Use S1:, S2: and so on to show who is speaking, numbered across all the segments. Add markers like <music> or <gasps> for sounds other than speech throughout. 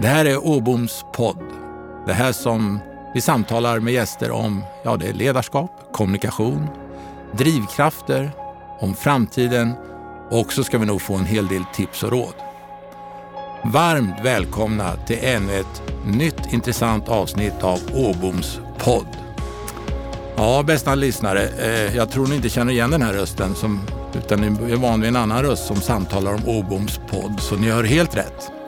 S1: Det här är Åboms podd. Det här som vi samtalar med gäster om ja, det är ledarskap, kommunikation, drivkrafter, om framtiden och så ska vi nog få en hel del tips och råd. Varmt välkomna till ännu ett nytt intressant avsnitt av Åboms podd. Ja, bästa lyssnare, eh, jag tror ni inte känner igen den här rösten som, utan ni är van vid en annan röst som samtalar om Åboms podd, så ni hör helt rätt.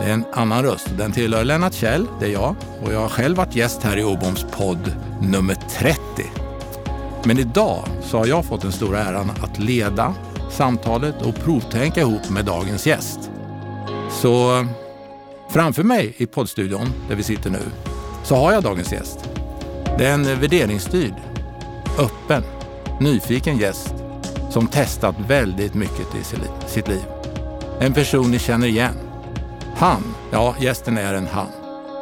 S1: Det är en annan röst. Den tillhör Lennart Kjell, det är jag. Och jag har själv varit gäst här i Åboms podd nummer 30. Men idag så har jag fått den stora äran att leda samtalet och provtänka ihop med dagens gäst. Så framför mig i poddstudion, där vi sitter nu, så har jag dagens gäst. Det är en värderingsstyrd, öppen, nyfiken gäst som testat väldigt mycket i sitt liv. En person ni känner igen. Han, ja gästen är en han.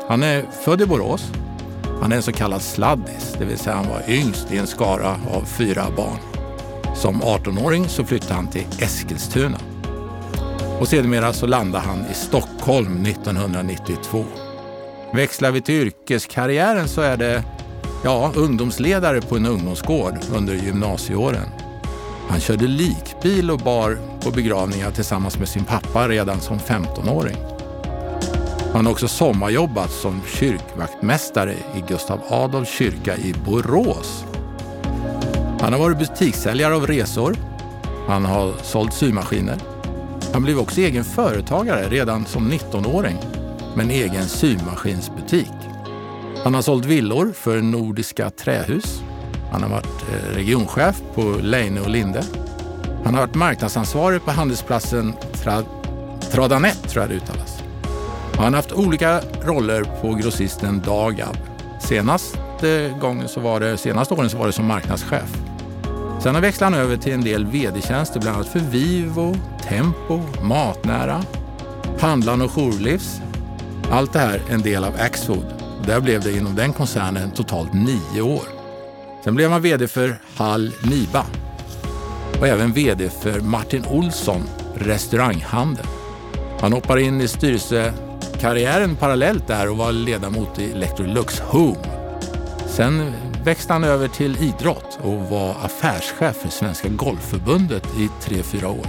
S1: Han är född i Borås. Han är en så kallad sladdis, det vill säga han var yngst i en skara av fyra barn. Som 18-åring så flyttade han till Eskilstuna. Och sedermera så landade han i Stockholm 1992. Växlar vi till yrkeskarriären så är det ja, ungdomsledare på en ungdomsgård under gymnasieåren. Han körde likbil och bar på begravningar tillsammans med sin pappa redan som 15-åring. Han har också sommarjobbat som kyrkvaktmästare i Gustav Adolfs kyrka i Borås. Han har varit butikssäljare av resor. Han har sålt symaskiner. Han blev också egen företagare redan som 19-åring med en egen symaskinsbutik. Han har sålt villor för Nordiska Trähus. Han har varit eh, regionchef på Leine och Linde. Han har varit marknadsansvarig på handelsplatsen Tra Tradanet, tror jag det uttalas. Han har haft olika roller på grossisten Dagab. Senaste, gången så var det, senaste åren så var det som marknadschef. Sen har växlat han över till en del vd-tjänster, bland annat för Vivo, Tempo, Matnära, Handlarn och Jourlivs. Allt det här en del av Axfood. Där blev det inom den koncernen totalt nio år. Sen blev han vd för Hall Niba och även vd för Martin Olsson restauranghandel. Han hoppar in i styrelse Karriären parallellt där och var ledamot i Electrolux Home. Sen växte han över till idrott och var affärschef för Svenska Golfförbundet i tre fyra år.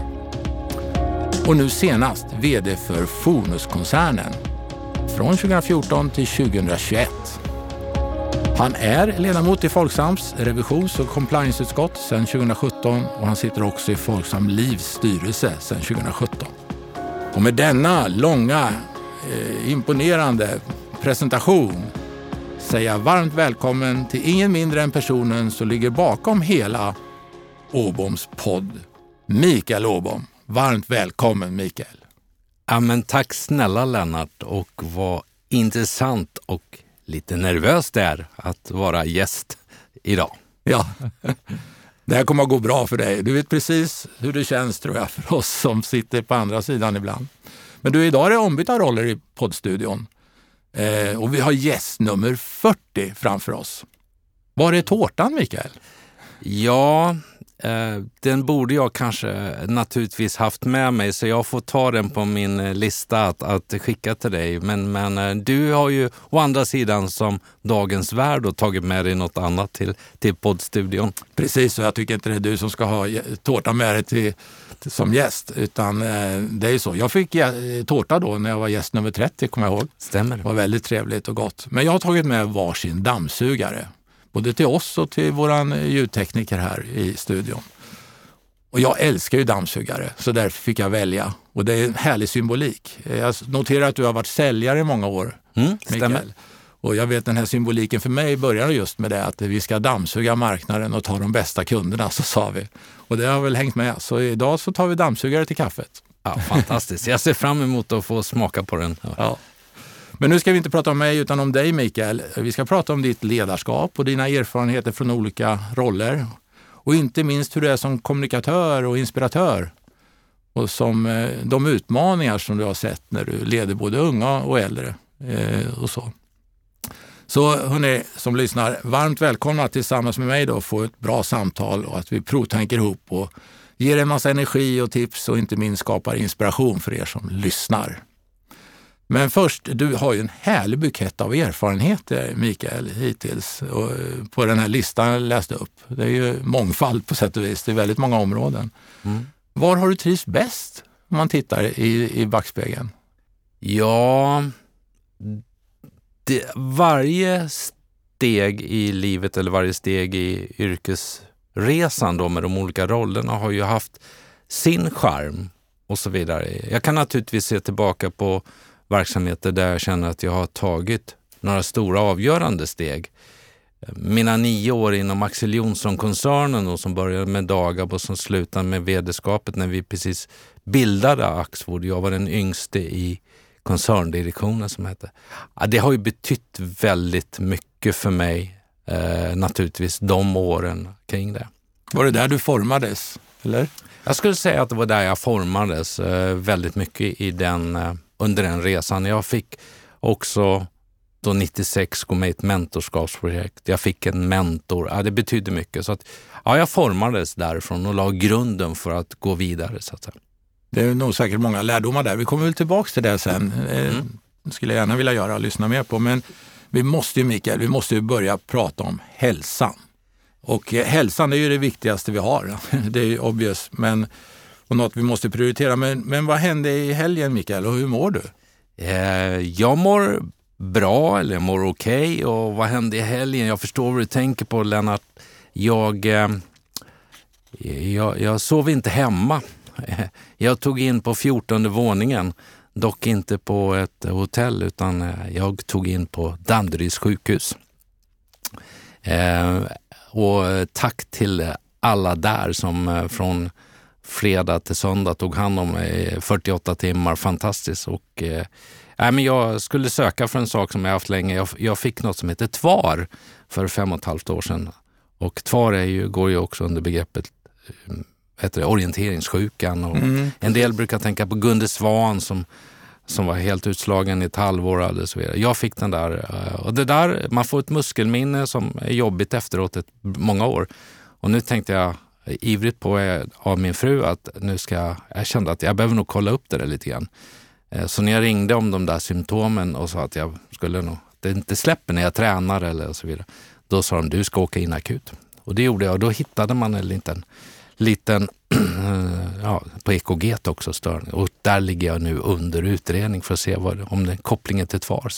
S1: Och nu senast VD för Fonuskoncernen från 2014 till 2021. Han är ledamot i Folksams revisions och complianceutskott sedan 2017 och han sitter också i Folksam Livs styrelse sedan 2017. Och med denna långa, eh, imponerande presentation säger jag varmt välkommen till ingen mindre än personen som ligger bakom hela Åboms podd, Mikael Åbom. Varmt välkommen Mikael.
S2: Ja, men tack snälla Lennart och vad intressant och lite nervöst det är att vara gäst idag.
S1: Ja, det här kommer att gå bra för dig. Du vet precis hur det känns tror jag för oss som sitter på andra sidan ibland. Men du, idag är det ombytta roller i poddstudion. Eh, och vi har gäst nummer 40 framför oss. Var är tårtan Mikael?
S2: Ja, eh, den borde jag kanske naturligtvis haft med mig så jag får ta den på min lista att, att skicka till dig. Men, men eh, du har ju å andra sidan som Dagens Värld och tagit med dig något annat till, till poddstudion.
S1: Precis, och jag tycker inte det är du som ska ha tårtan med dig till som gäst. Utan eh, det är så. Jag fick tårta då när jag var gäst nummer 30, kommer jag ihåg.
S2: Stämmer.
S1: Det var väldigt trevligt och gott. Men jag har tagit med varsin dammsugare. Både till oss och till vår ljudtekniker här i studion. Och jag älskar ju dammsugare, så därför fick jag välja. Och det är en härlig symbolik. Jag noterar att du har varit säljare i många år,
S2: mm, stämmer.
S1: Och jag vet den här symboliken för mig börjar just med det att vi ska dammsuga marknaden och ta de bästa kunderna, så sa vi. Och det har väl hängt med. Så idag så tar vi dammsugare till kaffet.
S2: Ja, fantastiskt. Jag ser fram emot att få smaka på den.
S1: Ja. Men nu ska vi inte prata om mig utan om dig Mikael. Vi ska prata om ditt ledarskap och dina erfarenheter från olika roller. Och inte minst hur du är som kommunikatör och inspiratör. Och som eh, de utmaningar som du har sett när du leder både unga och äldre. Eh, och så. Så hörni som lyssnar, varmt välkomna tillsammans med mig då få ett bra samtal och att vi provtänker ihop och ger en massa energi och tips och inte minst skapar inspiration för er som lyssnar. Men först, du har ju en härlig bukett av erfarenheter Mikael hittills och på den här listan jag läste upp. Det är ju mångfald på sätt och vis, det är väldigt många områden. Mm. Var har du trivts bäst om man tittar i, i backspegeln?
S2: Ja, det, varje steg i livet eller varje steg i yrkesresan då med de olika rollerna har ju haft sin charm och så vidare. Jag kan naturligtvis se tillbaka på verksamheter där jag känner att jag har tagit några stora avgörande steg. Mina nio år inom Axel Jonsson-koncernen som började med Dagab och som slutade med vd-skapet när vi precis bildade Axfood. Jag var den yngste i koncerndirektionen som hette. det har ju betytt väldigt mycket för mig, eh, naturligtvis, de åren kring det.
S1: Var det där du formades, eller?
S2: Jag skulle säga att det var där jag formades eh, väldigt mycket i den, eh, under den resan. Jag fick också då 96 gå med i ett mentorskapsprojekt. Jag fick en mentor. Ja, det betydde mycket. Så att, ja, jag formades därifrån och la grunden för att gå vidare. Så att säga.
S1: Det är nog säkert många lärdomar där. Vi kommer väl tillbaka till det sen. Mm. Det skulle jag gärna vilja göra och lyssna mer på. Men vi måste ju Mikael, vi måste ju börja prata om hälsan. Och eh, hälsan är ju det viktigaste vi har. <laughs> Det är ju obvious, men och något vi måste prioritera. Men, men vad hände i helgen Mikael och hur mår du?
S2: Eh, jag mår bra eller jag mår okej. Okay. Och vad hände i helgen? Jag förstår vad du tänker på Lennart. Jag, eh, jag, jag sov inte hemma. <laughs> Jag tog in på 14 våningen, dock inte på ett hotell utan eh, jag tog in på Danderyds sjukhus. Eh, och eh, tack till alla där som från fredag till söndag tog hand om mig 48 timmar. Fantastiskt. Och, äh, men jag skulle söka för en sak som jag haft länge. Jag, jag fick något som heter TVAR för fem och ett halvt år sedan. Och TVAR är ju, går ju också under begreppet heter det, orienteringssjukan. Och mm. En del brukar tänka på Gunde Svan som, som var helt utslagen i ett halvår. Och så vidare. Jag fick den där. Eh, och det där, man får ett muskelminne som är jobbigt efteråt ett, många år. Och nu tänkte jag ivrigt på eh, av min fru att nu ska jag, jag kände att jag behöver nog kolla upp det där lite grann. Eh, så när jag ringde om de där symptomen och sa att jag skulle nog, det inte släpper när jag tränar eller så vidare. Då sa de, du ska åka in akut. Och det gjorde jag och då hittade man en liten liten, <clears throat> ja, på EKG också störning. Och där ligger jag nu under utredning för att se vad, om det är kopplingen till TVAR.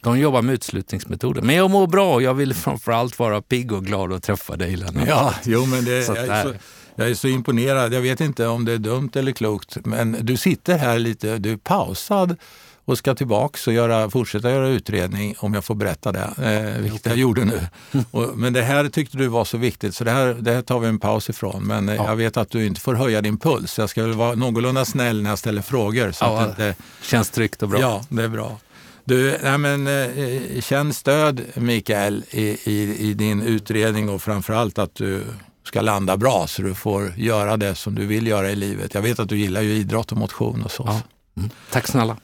S2: de jobbar med utslutningsmetoder. Men jag mår bra och jag vill framförallt vara pigg och glad och träffa dig Lennart.
S1: Ja, jo, men det, jag, är så, jag är så imponerad. Jag vet inte om det är dumt eller klokt, men du sitter här lite, du är pausad och ska tillbaks och göra, fortsätta göra utredning om jag får berätta det, eh, vilket jag gjorde nu. <laughs> Och, men det här tyckte du var så viktigt så det här, det här tar vi en paus ifrån. Men eh, ja. jag vet att du inte får höja din puls. Jag ska väl vara någorlunda snäll när jag ställer frågor. Så
S2: ja,
S1: att det
S2: känns tryggt och bra.
S1: Ja, det är bra. Du, nej men, eh, känn stöd Mikael i, i, i din utredning och framförallt att du ska landa bra så du får göra det som du vill göra i livet. Jag vet att du gillar ju idrott och motion och så. Ja.
S2: Mm. Tack snälla.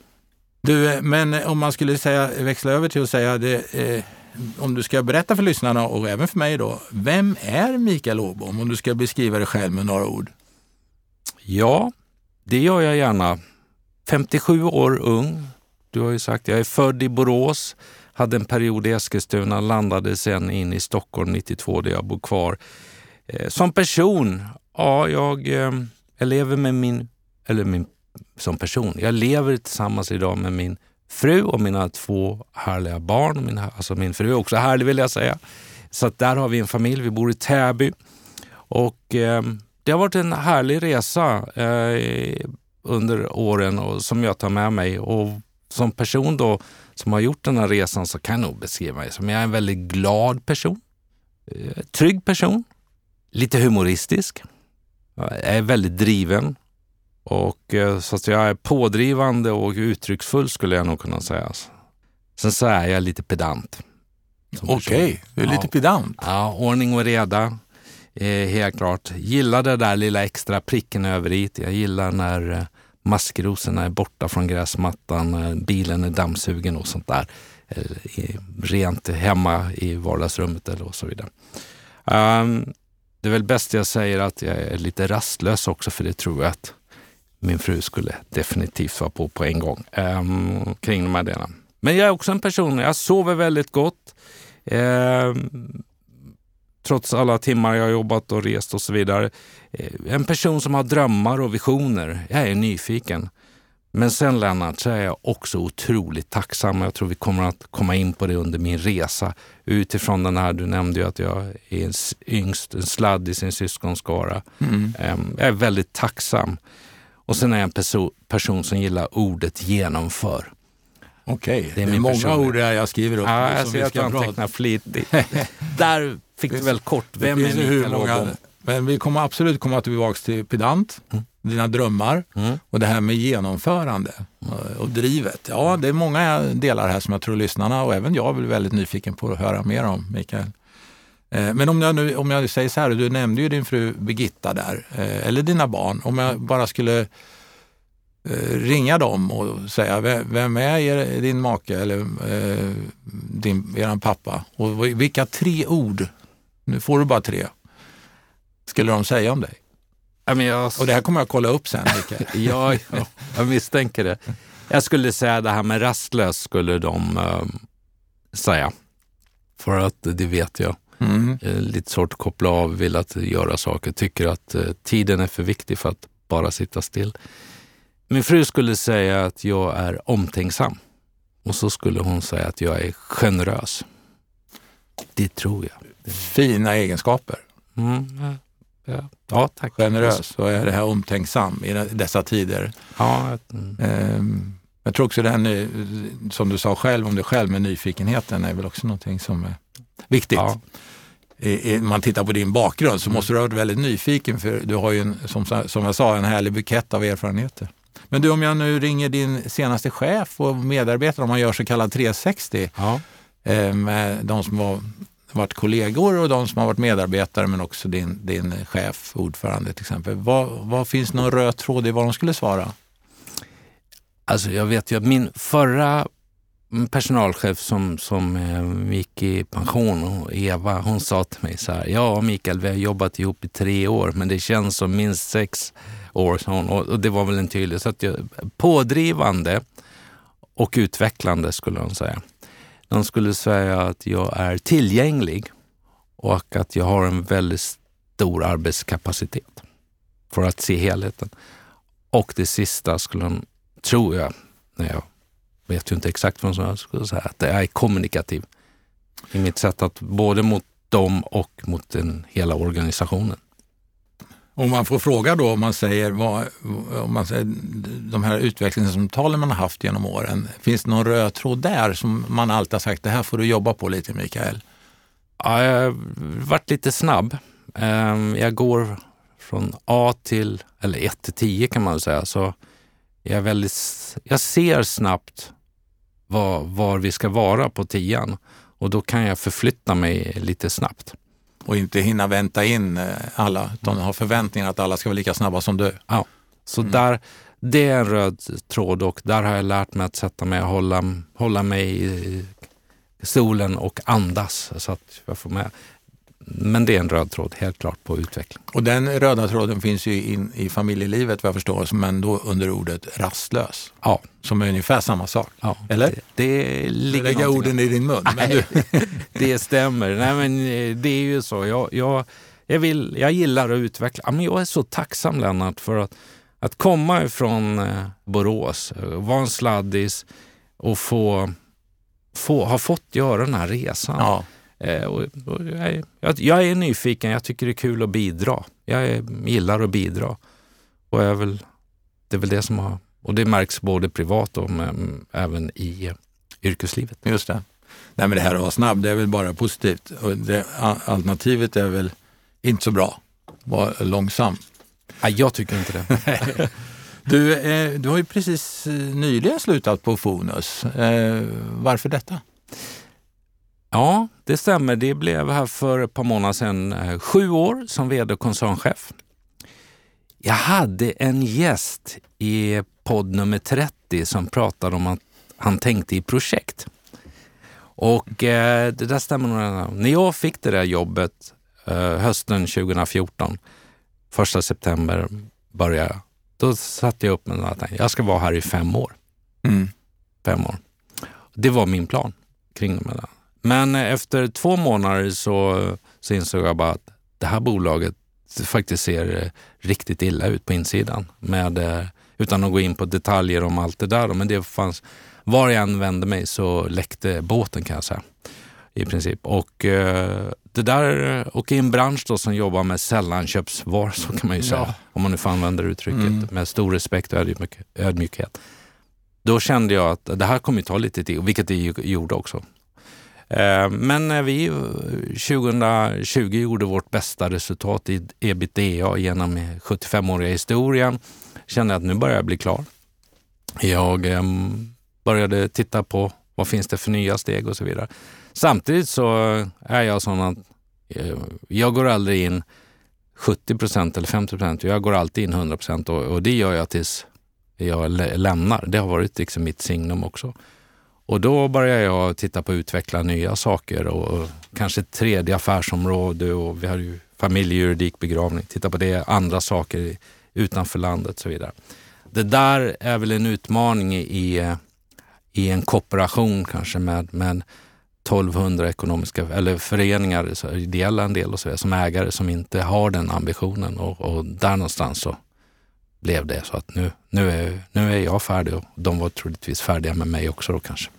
S1: Du, eh, men eh, om man skulle säga, växla över till att säga det, eh, om du ska berätta för lyssnarna och även för mig då, vem är Mikael Åbom? Om du ska beskriva dig själv med några ord.
S2: Ja, det gör jag gärna. 57 år ung. Du har ju sagt, jag är född i Borås, hade en period i Eskilstuna, landade sen in i Stockholm 92 där jag bor kvar. Eh, som person, ja, jag, eh, jag lever med min, eller min som person. Jag lever tillsammans idag med min fru och mina två härliga barn. Min, alltså min fru är också härlig vill jag säga. Så att där har vi en familj. Vi bor i Täby. Och eh, det har varit en härlig resa eh, under åren och, som jag tar med mig. Och som person då som har gjort den här resan så kan jag nog beskriva mig som jag är en väldigt glad person. Eh, trygg person. Lite humoristisk. Jag är väldigt driven. Och, eh, så att jag är pådrivande och uttrycksfull skulle jag nog kunna säga. Sen så är jag lite pedant.
S1: Okej, okay, du är ja. lite pedant.
S2: Ja, ordning och reda. Eh, helt klart. Gillar det där lilla extra pricken över i. Jag gillar när eh, maskrosorna är borta från gräsmattan, när bilen är dammsugen och sånt där. Eh, rent hemma i vardagsrummet eller så vidare. Um, det är väl bäst jag säger att jag är lite rastlös också för det tror jag att min fru skulle definitivt vara på på en gång um, kring de här delarna. Men jag är också en person, jag sover väldigt gott. Um, trots alla timmar jag har jobbat och rest och så vidare. Eh, en person som har drömmar och visioner. Jag är nyfiken. Men sen Lennart så är jag också otroligt tacksam. Jag tror vi kommer att komma in på det under min resa. Utifrån den här, du nämnde ju att jag är en yngst, en sladd i sin syskonskara. Mm. Ehm, jag är väldigt tacksam. Och sen är jag en perso person som gillar ordet genomför.
S1: Okej, okay. det är, det är många personlighet. ord där jag skriver upp.
S2: Ja, jag ser att du antecknar flitigt. <laughs> där fick du väl kort, vem är Mikael Åbom?
S1: Men vi kommer absolut komma tillbaka till pedant, mm. dina drömmar mm. och det här med genomförande och drivet. Ja, det är många delar här som jag tror lyssnarna och även jag blir väldigt nyfiken på att höra mer om, Mikael. Eh, men om jag, nu, om jag säger så här, du nämnde ju din fru Birgitta där, eh, eller dina barn. Om jag bara skulle eh, ringa dem och säga, vem är er, din make eller din, er pappa? Och vilka tre ord, nu får du bara tre, skulle de säga om dig?
S2: jag...
S1: Och det här kommer jag kolla upp sen, <laughs>
S2: ja, ja, jag misstänker det. Jag skulle säga det här med rastlös skulle de uh, säga. För att det vet jag. Mm. Lite svårt att koppla av, vill att göra saker, tycker att uh, tiden är för viktig för att bara sitta still. Min fru skulle säga att jag är omtänksam. Och så skulle hon säga att jag är generös. Det tror jag.
S1: Fina egenskaper. Mm.
S2: Ja, ja tack.
S1: Generös och är det här omtänksam i dessa tider.
S2: Ja, mm.
S1: Jag tror också den, som du sa själv om dig själv med nyfikenheten är väl också någonting som är viktigt. Ja. Om man tittar på din bakgrund så mm. måste du ha varit väldigt nyfiken för du har ju en, som, som jag sa en härlig bukett av erfarenheter. Men du, om jag nu ringer din senaste chef och medarbetare, om man gör så kallad 360, ja. Eh, med de som var varit kollegor och de som har varit medarbetare men också din, din chef, ordförande till exempel. Vad, vad finns någon röd tråd i vad de skulle svara?
S2: Alltså jag vet ju att min förra personalchef som, som eh, gick i pension, och Eva, hon sa till mig så här, ja Mikael, vi har jobbat ihop i tre år, men det känns som minst sex år, sa hon. Och, och det var väl en tydlig, så att jag, pådrivande och utvecklande skulle hon säga. De skulle säga att jag är tillgänglig och att jag har en väldigt stor arbetskapacitet för att se helheten. Och det sista skulle de, tror jag, när jag vet ju inte exakt vad jag skulle säga, att jag är kommunikativ i mitt sätt att både mot dem och mot den hela organisationen.
S1: Om man får fråga då, om man säger, vad, om man säger de här utvecklingssamtalen man har haft genom åren, finns det någon röd tråd där som man alltid har sagt, det här får du jobba på lite Mikael?
S2: Ja, jag har varit lite snabb. Ehm, jag går från A till, eller 1 till 10 kan man säga, så jag, är väldigt, jag ser snabbt var, var vi ska vara på tian och då kan jag förflytta mig lite snabbt
S1: och inte hinna vänta in eh, alla, utan ha förväntningar att alla ska vara lika snabba som du.
S2: Ja, så mm. där, det är en röd tråd och där har jag lärt mig att sätta mig och hålla, hålla mig i solen och andas så att jag får med. Men det är en röd tråd helt klart på utveckling.
S1: Och den röda tråden finns ju in i familjelivet vad jag förstår, men då under ordet rastlös.
S2: Ja.
S1: Som är ungefär samma sak.
S2: Ja.
S1: Eller?
S2: Det, det ligger
S1: Lägga orden i din mun.
S2: Nej, <laughs> det stämmer. Nej, men eh, det är ju så. Jag, jag, jag, vill, jag gillar att utveckla. Men jag är så tacksam Lennart för att, att komma ifrån eh, Borås, eh, vara en sladdis och få, få, ha fått göra den här resan.
S1: Ja
S2: Eh, och, och jag, är, jag, är nyfiken, jag tycker det är kul att bidra. Jag är, gillar att bidra. Och är väl, det är väl det som har... Och det märks både privat och men, även i yrkeslivet.
S1: Just det. Nej, men det här att vara snabb, det är väl bara positivt. Det, alternativet är väl inte så bra. Var långsam.
S2: Nej, jag tycker inte det. <laughs>
S1: du, eh, du har ju precis eh, nyligen slutat på Fonus. Eh, varför detta?
S2: Ja, det stämmer. Det blev här för ett par månader sedan eh, sju år som vd och koncernchef. Jag hade en gäst i podd nummer 30 som pratade om att han tänkte i projekt. Och eh, det där stämmer nog. När jag fick det där jobbet eh, hösten 2014, första september började jag Då satte jag upp mig och tänkte jag ska vara här i fem år.
S1: Mm.
S2: Fem år. Det var min plan kring det där. Men efter två månader så, så insåg jag bara att det här bolaget faktiskt ser riktigt illa ut på insidan. Med, eh, utan att gå in på detaljer om allt det där. Men det fanns, var jag än vände mig så läckte båten kan jag säga. I princip. Och eh, det där, och i en bransch då som jobbar med sällanköpsvaror, så kan man ju säga,
S1: Ja.
S2: om man nu får använda uttrycket,
S1: Mm.
S2: med stor respekt och ödmjuk, ödmjukhet. Då kände jag att det här kommer ta lite tid, vilket det gjorde också. Eh, men när vi 2020 gjorde vårt bästa resultat i ebitda genom 75-åriga historien, kände jag att nu börjar jag bli klar. Jag ehm, började titta på vad finns det för nya steg och så vidare. Samtidigt så är jag sån att eh, jag går aldrig in 70 procent eller 50 procent. Jag går alltid in 100 procent och, och det gör jag tills jag lämnar. Det har varit liksom mitt signum också. Och då började jag titta på att utveckla nya saker och, kanske ett tredje affärsområde och vi har ju familjejuridik, begravning, titta på det, andra saker utanför landet och så vidare. Det där är väl en utmaning i, i, i en kooperation kanske med, med 1200 ekonomiska eller föreningar, så ideella en del och så vidare, som ägare som inte har den ambitionen och, och där någonstans så blev det så att nu, nu, är, nu är jag färdig och de var troligtvis färdiga med mig också då kanske.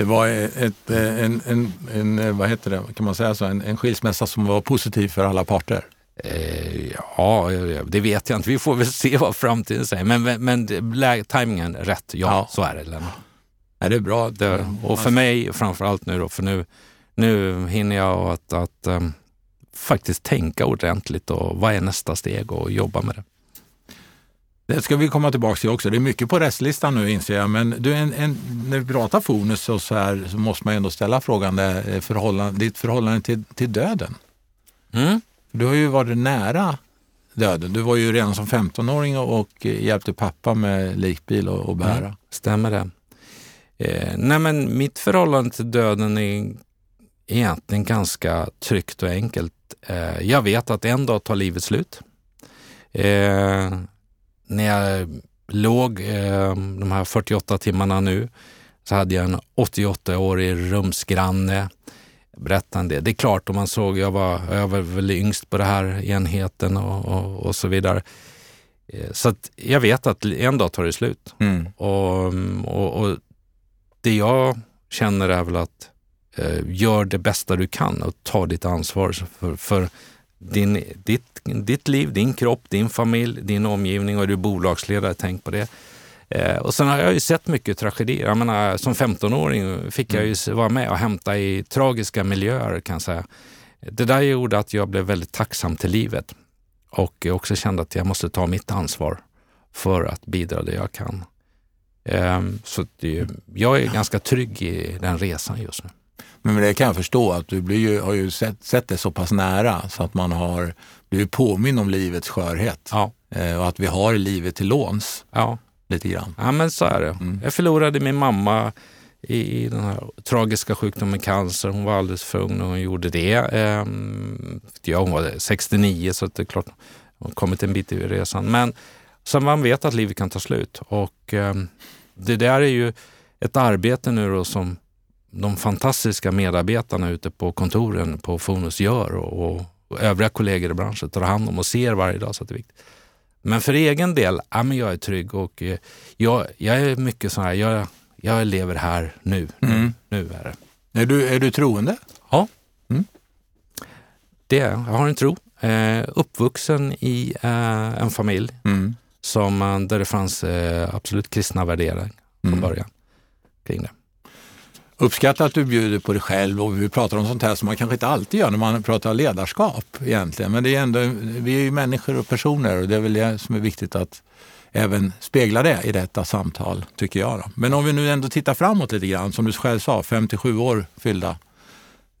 S1: Det var ett, eh, en, en, en, vad heter det, kan man säga så, en, en skilsmässa som var positiv för alla parter.
S2: Eh, ja, det vet jag inte. Vi får väl <laughs> se vad framtiden säger. Men, men, men tajmingen rätt. Ja,
S1: Ja.
S2: så är det. Lennart.
S1: Ja, det är bra.
S2: Det, och för mig framför allt nu då, för nu, nu hinner jag att, att ehm, faktiskt tänka ordentligt och vad är nästa steg och jobba med det.
S1: Det ska vi komma tillbaka till också. Det är mycket på restlistan nu inser jag. Men du, en, en, när vi pratar Fonus och så här så måste man ju ändå ställa frågan, det, eh, förhållande, ditt förhållande till, till döden.
S2: Mm.
S1: Du har ju varit nära döden. Du var ju redan som 15-åring och, och hjälpte pappa med likbil och, och bära.
S2: Mm. Stämmer det? Eh, nej men mitt förhållande till döden är egentligen ganska tryggt och enkelt. Eh, jag vet att en dag tar livet slut. Eh, när jag låg eh, de här 48 timmarna nu så hade jag en 88-årig rumsgranne. Berättade det. Det är klart, om man såg, jag var, jag var väl yngst på den här enheten och, och, och så vidare. Eh, Så att jag vet att en dag tar det slut.
S1: Mm.
S2: Och, och, och det jag känner är väl att eh, gör det bästa du kan och ta ditt ansvar för, för din, ditt, ditt liv, din kropp, din familj, din omgivning och är du bolagsledare, tänk på det. Eh, och sen har jag ju sett mycket tragedier. Jag menar, som 15-åring fick jag ju s- vara med och hämta i tragiska miljöer kan jag säga. Det där gjorde att jag blev väldigt tacksam till livet och också kände att jag måste ta mitt ansvar för att bidra det jag kan. Ehm, Så det, jag är ganska trygg i den resan just nu.
S1: Men det kan jag förstå att du blir ju, har ju sett, sett det så pass nära så att man har blivit påminn om livets skörhet.
S2: Ja,
S1: Eh, och att vi har livet till låns
S2: ja.
S1: lite grann.
S2: ja men så är det.
S1: Mm.
S2: Jag förlorade min mamma i, i den här tragiska sjukdomen cancer. Hon var alldeles för ung när hon gjorde det. Ehm, ja, hon var 69 så det är klart hon har kommit en bit i resan. Men så man vet att livet kan ta slut och ehm, det där är ju ett arbete nu då som de fantastiska medarbetarna ute på kontoren på Fonus gör och, och, övriga kollegor i branschen tar hand om och ser varje dag. Så att det är viktigt. Men för egen del, ja, men jag är trygg och eh, jag, jag är mycket så här, jag, jag lever här nu.
S1: Mm.
S2: Nu är det.
S1: Är, du, är du troende?
S2: Ja,
S1: Mm.
S2: det är jag. Jag har en tro. Eh, uppvuxen i eh, en familj
S1: Mm.
S2: som, eh, där det fanns eh, absolut kristna värderingar från
S1: Mm.
S2: början kring det.
S1: Uppskattar att du bjuder på dig själv och vi pratar om sånt här som man kanske inte alltid gör när man pratar ledarskap egentligen. Men det är ändå, vi är ju människor och personer och det är väl det som är viktigt att även spegla det i detta samtal, tycker jag. Då. Men om vi nu ändå tittar framåt lite grann, som du själv sa, 57 år fyllda.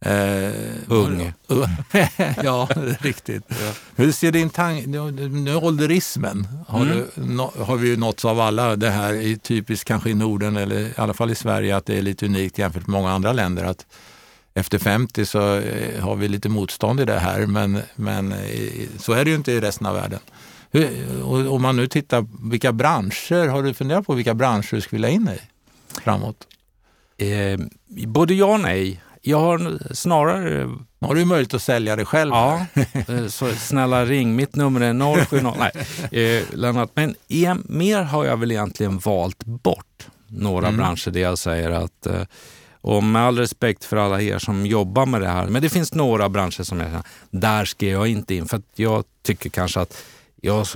S1: Eh,
S2: Ung. <laughs> <laughs>
S1: ja, riktigt. Hur ser din tanke, nu, ålderismen har,
S2: Mm.
S1: du, nå- har vi ju nåtts av alla. Det här är typiskt kanske i Norden eller i alla fall i Sverige att det är lite unikt jämfört med många andra länder. att Efter 50 så eh, har vi lite motstånd i det här men, men eh, så är det ju inte i resten av världen. Hur, om man nu tittar, vilka branscher, har du funderat på vilka branscher du skulle vilja in i framåt?
S2: Eh, både ja och nej. Jag har snarare...
S1: Har du möjlighet att sälja det själv.
S2: Ja, eh, så snälla ring. Mitt nummer är 070... nej, eh, Lennart. Men igen, mer har jag väl egentligen valt bort några mm. branscher där jag säger att eh, och med all respekt för alla er som jobbar med det här, men det finns några branscher som jag säger, där ska jag inte in. För att jag tycker kanske att, jag,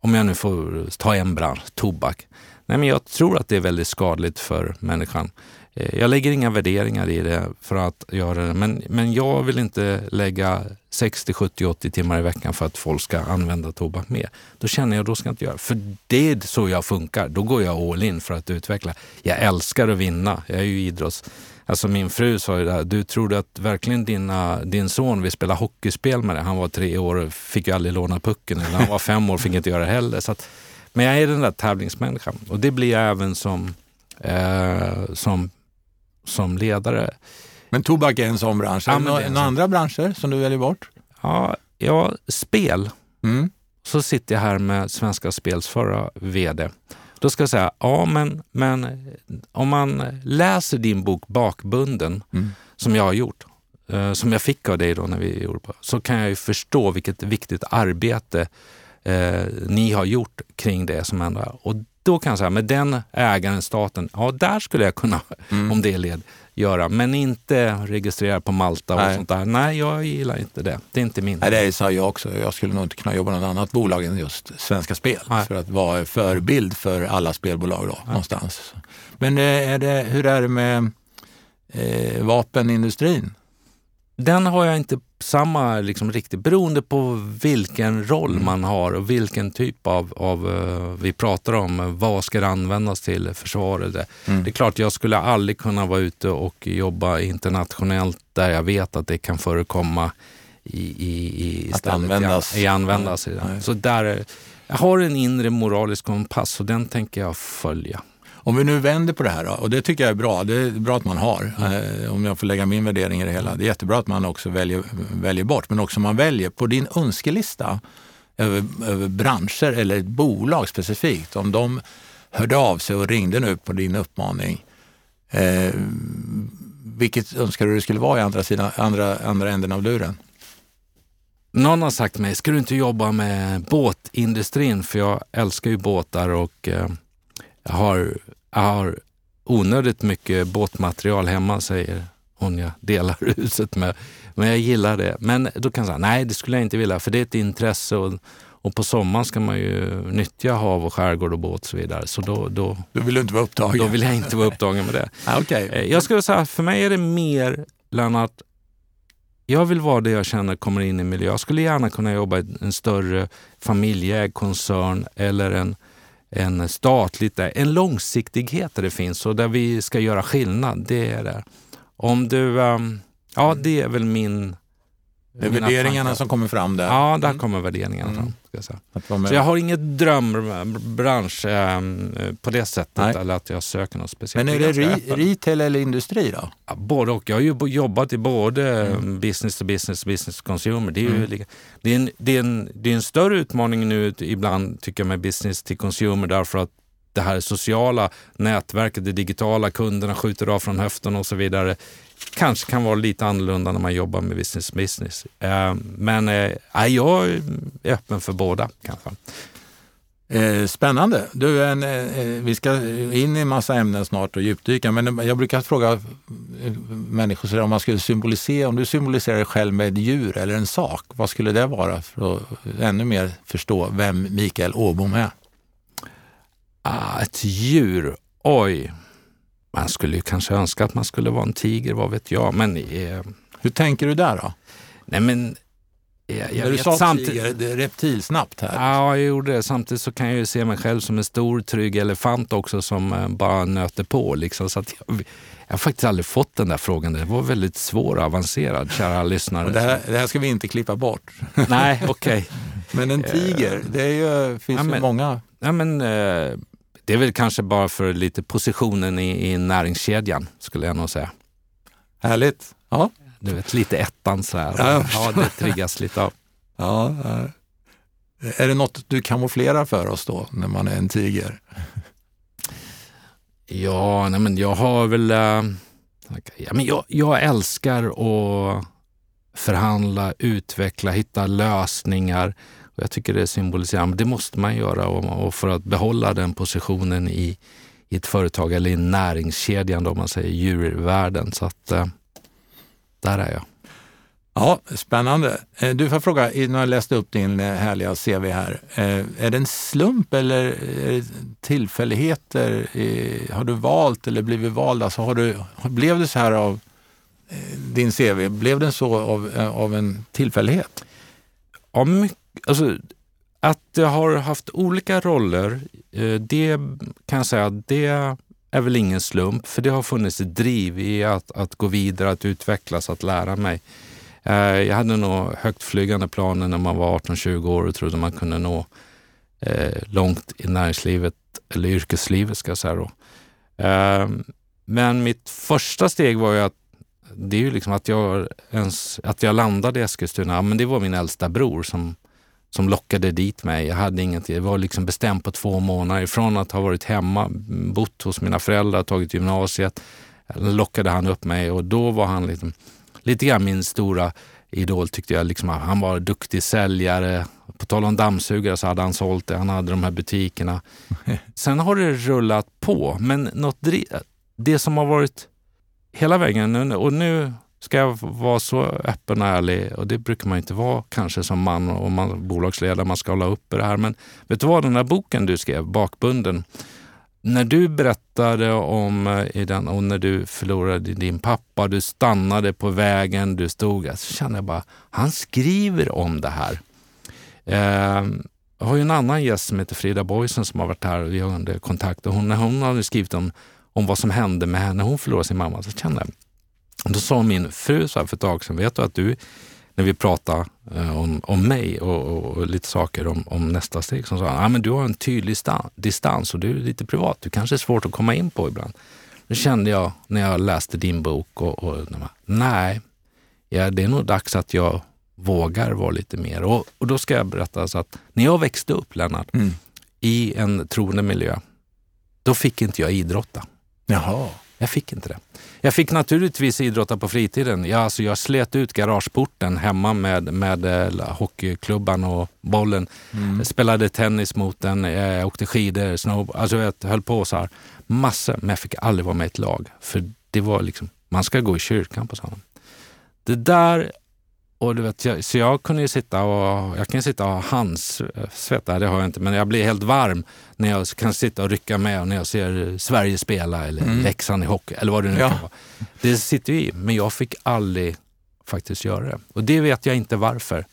S2: om jag nu får ta en bransch, tobak. Nej, men jag tror att det är väldigt skadligt för människan. Eh, jag lägger inga värderingar i det för att göra det, men, men jag vill inte lägga 60, 70, 80 timmar i veckan för att folk ska använda tobak mer. Då känner jag, då ska jag inte göra För det är så jag funkar. Då går jag all in för att utveckla. Jag älskar att vinna. Jag är ju idrotts... Alltså min fru sa ju det här, du tror att verkligen dina, din son vill spela hockeyspel med dig? Han var tre år och fick ju aldrig låna pucken. Eller han var fem år och fick inte göra det heller. Så att, men jag är den där tävlingsmänniskan och det blir jag även som, eh, som som ledare.
S1: Men tobak är en sån bransch. Ja, några några andra branscher som du väljer bort?
S2: Ja, ja spel. Mm. Så sitter jag här med Svenska Spels förra VD. Då ska jag säga, ja men, men om man läser din bok Bakbunden, mm. som jag har gjort, eh, som jag fick av dig då när vi gjorde på, så kan jag ju förstå vilket viktigt arbete eh, ni har gjort kring det som händer. Och då kan jag säga, med den ägaren, staten, ja där skulle jag kunna, <laughs> mm. om det är led, göra. Men inte registrera på Malta och Nej. sånt där. Nej, jag gillar inte det. Det är inte min.
S1: Nej, det sa jag också. Jag skulle nog inte kunna jobba något annat bolag än just Svenska Spel. Nej. För att vara förebild för alla spelbolag då, någonstans. Men eh, är det, hur är det med eh, vapenindustrin?
S2: Den har jag inte samma liksom riktigt, beroende på vilken roll mm. man har och vilken typ av, av uh, vi pratar om, vad ska det användas till, försvaret? Mm. Det är klart, jag skulle aldrig kunna vara ute och jobba internationellt där jag vet att det kan förekomma i, i, i
S1: att användas.
S2: I, i användas. Mm. Så där, jag har en inre moralisk kompass och den tänker jag följa.
S1: Om vi nu vänder på det här då, och det tycker jag är bra, det är bra att man har, eh, om jag får lägga min värdering i det hela. Det är jättebra att man också väljer, väljer bort, men också man väljer på din önskelista över, över branscher eller ett bolag specifikt, om de hörde av sig och ringde nu på din uppmaning, eh, vilket önskar du det skulle vara i andra, sidan, andra, andra änden av luren?
S2: Någon har sagt mig, ska du inte jobba med båtindustrin? För jag älskar ju båtar och eh, jag har, jag har onödigt mycket båtmaterial hemma, säger hon jag delar <laughs> huset med. Men jag gillar det. Men då kan jag säga, nej det skulle jag inte vilja, för det är ett intresse och, och på sommaren ska man ju nyttja hav och skärgård och båt och så vidare. Så då, då,
S1: då vill du inte vara upptagen?
S2: Då vill jag inte vara upptagen med det. <laughs>
S1: ah, okay.
S2: Eh, jag skulle säga, för mig är det mer, Lennart, jag vill vara det jag känner kommer in i miljö. Jag skulle gärna kunna jobba i en större familjeägd koncern eller en en statligt, en långsiktighet där det finns och där vi ska göra skillnad. Det är det. Om du, um, ja det är väl min...
S1: Det är värderingarna som kommer fram där?
S2: Ja, där mm. kommer värderingarna mm. fram. Jag säga. Så jag har inget drömbransch eh, på det sättet, Nej. eller att jag söker något speciellt.
S1: Men är det re retail eller industri då?
S2: Ja, både och. Jag har ju jobbat i både mm. business to business, business to consumer. Det är, mm. ju, det är, en, det, är en, det är en större utmaning nu ibland, tycker jag, med business to consumer, därför att det här sociala nätverket, det digitala, kunderna skjuter av från höften och så vidare kanske kan vara lite annorlunda när man jobbar med business business. Eh, men eh, jag är öppen för båda kanske.
S1: Eh, spännande. Du, en, vi ska in i en massa ämnen snart och djupdyka, men jag brukar fråga människor om man skulle symbolisera, om du symboliserar dig själv med ett djur eller en sak, vad skulle det vara för att ännu mer förstå vem Mikael Åbom är?
S2: Ah, ett djur? Oj. Man skulle ju kanske önska att man skulle vara en tiger, vad vet jag. Men, eh,
S1: Hur tänker du där då?
S2: Nej men jag, jag
S1: När du sa samtidigt, tiger, det är reptilsnabbt här.
S2: Ja, jag gjorde det. Samtidigt så kan jag ju se mig själv som en stor trygg elefant också som eh, bara nöter på. Liksom. Så att jag, jag har faktiskt aldrig fått den där frågan. Det var väldigt svår och avancerad, kära <laughs> lyssnare.
S1: Det här, det här, ska vi inte klippa bort.
S2: Nej, okej. Okay. <laughs>
S1: men en tiger, det är ju, finns ja, men, ju många.
S2: Ja, men, eh, det är väl kanske bara för lite positionen i, i näringskedjan, skulle jag nog säga.
S1: Härligt. Ja.
S2: Du vet, lite ettan så här. Ja, ja det triggas lite av. <laughs>
S1: Ja, Är det något du kamouflerar för oss då, när man är en tiger? <laughs>
S2: Ja, nej men jag har väl... Äh, ja, men jag, jag älskar att förhandla, utveckla, hitta lösningar. Jag tycker det symboliserar, men det måste man göra och, för att behålla den positionen i, i ett företag eller i näringskedjan, då, om man säger djurvärlden. Så att äh, där är jag.
S1: Ja, spännande. Eh, du får fråga, när jag läste upp din eh, härliga CV här, eh, är det en slump eller tillfälligheter? Har du valt eller blivit vald? Alltså har du, blev det så här av din CV? Blev det så av, av en tillfällighet?
S2: Ja, mycket, alltså, att jag har haft olika roller, eh, det kan jag säga, det är väl ingen slump, för det har funnits ett driv i att, att gå vidare, att utvecklas, att lära mig. Eh, jag hade nog högtflygande planer när man var 18-20 år och trodde man kunde nå eh, långt i näringslivet, eller yrkeslivet ska jag säga då. Men mitt första steg var ju att det är ju liksom att jag, ens, att jag landade i Eskilstuna, men det var min äldsta bror som, som lockade dit mig. Jag hade ingenting, det var liksom bestämt på två månader. Från att ha varit hemma, bott hos mina föräldrar, tagit gymnasiet, lockade han upp mig och då var han liksom, lite grann min stora idol tyckte jag. Liksom, han var duktig säljare. På tal om dammsugare så hade han sålt det. Han hade de här butikerna. <laughs> Sen har det rullat på, men något det som har varit hela vägen, och nu ska jag vara så öppen och ärlig och det brukar man inte vara kanske som man och man, bolagsledare, man ska hålla uppe det här. Men vet du vad, den här boken du skrev, Bakbunden, när du berättade om eh, i den, och när du förlorade din pappa, du stannade på vägen, du stod där, så kände jag bara, han skriver om det här. Eh, jag har ju en annan gäst som heter Frida Boysen som har varit här och vi har under kontakt. Och hon, när hon hade skrivit om, om vad som hände med henne när hon förlorade sin mamma, så kände jag, då sa min fru så här för ett tag sedan, vet du att du när vi pratade eh, om, om mig och, och, och, lite saker om, om nästa steg, som sa ah, men du har en tydlig stan, distans och du är lite privat. Du kanske är svårt att komma in på ibland. Då kände jag när jag läste din bok och, och nej, ja, det är nog dags att jag vågar vara lite mer. Och, och då ska jag berätta så att när jag växte upp, Lennart, mm. i en troende miljö, då fick inte jag idrotta.
S1: Jaha.
S2: Jag fick inte det. Jag fick naturligtvis idrotta på fritiden. Jag, alltså, jag slet ut garageporten hemma med, med äh, hockeyklubban och bollen. Mm. spelade tennis mot den, jag åkte skidor, snowboard. Alltså jag höll på så här. Massor, men jag fick aldrig vara med i ett lag. För det var liksom, man ska gå i kyrkan på sådana. Det där och du vet, jag, så jag kunde sitta och, jag kan sitta och ha handsvett, det har jag inte, men jag blir helt varm när jag kan sitta och rycka med när jag ser Sverige spela eller mm. Leksand i hockey eller vad det nu ja. kan vara. Det sitter ju i, men jag fick aldrig faktiskt göra det. Och det vet jag inte varför.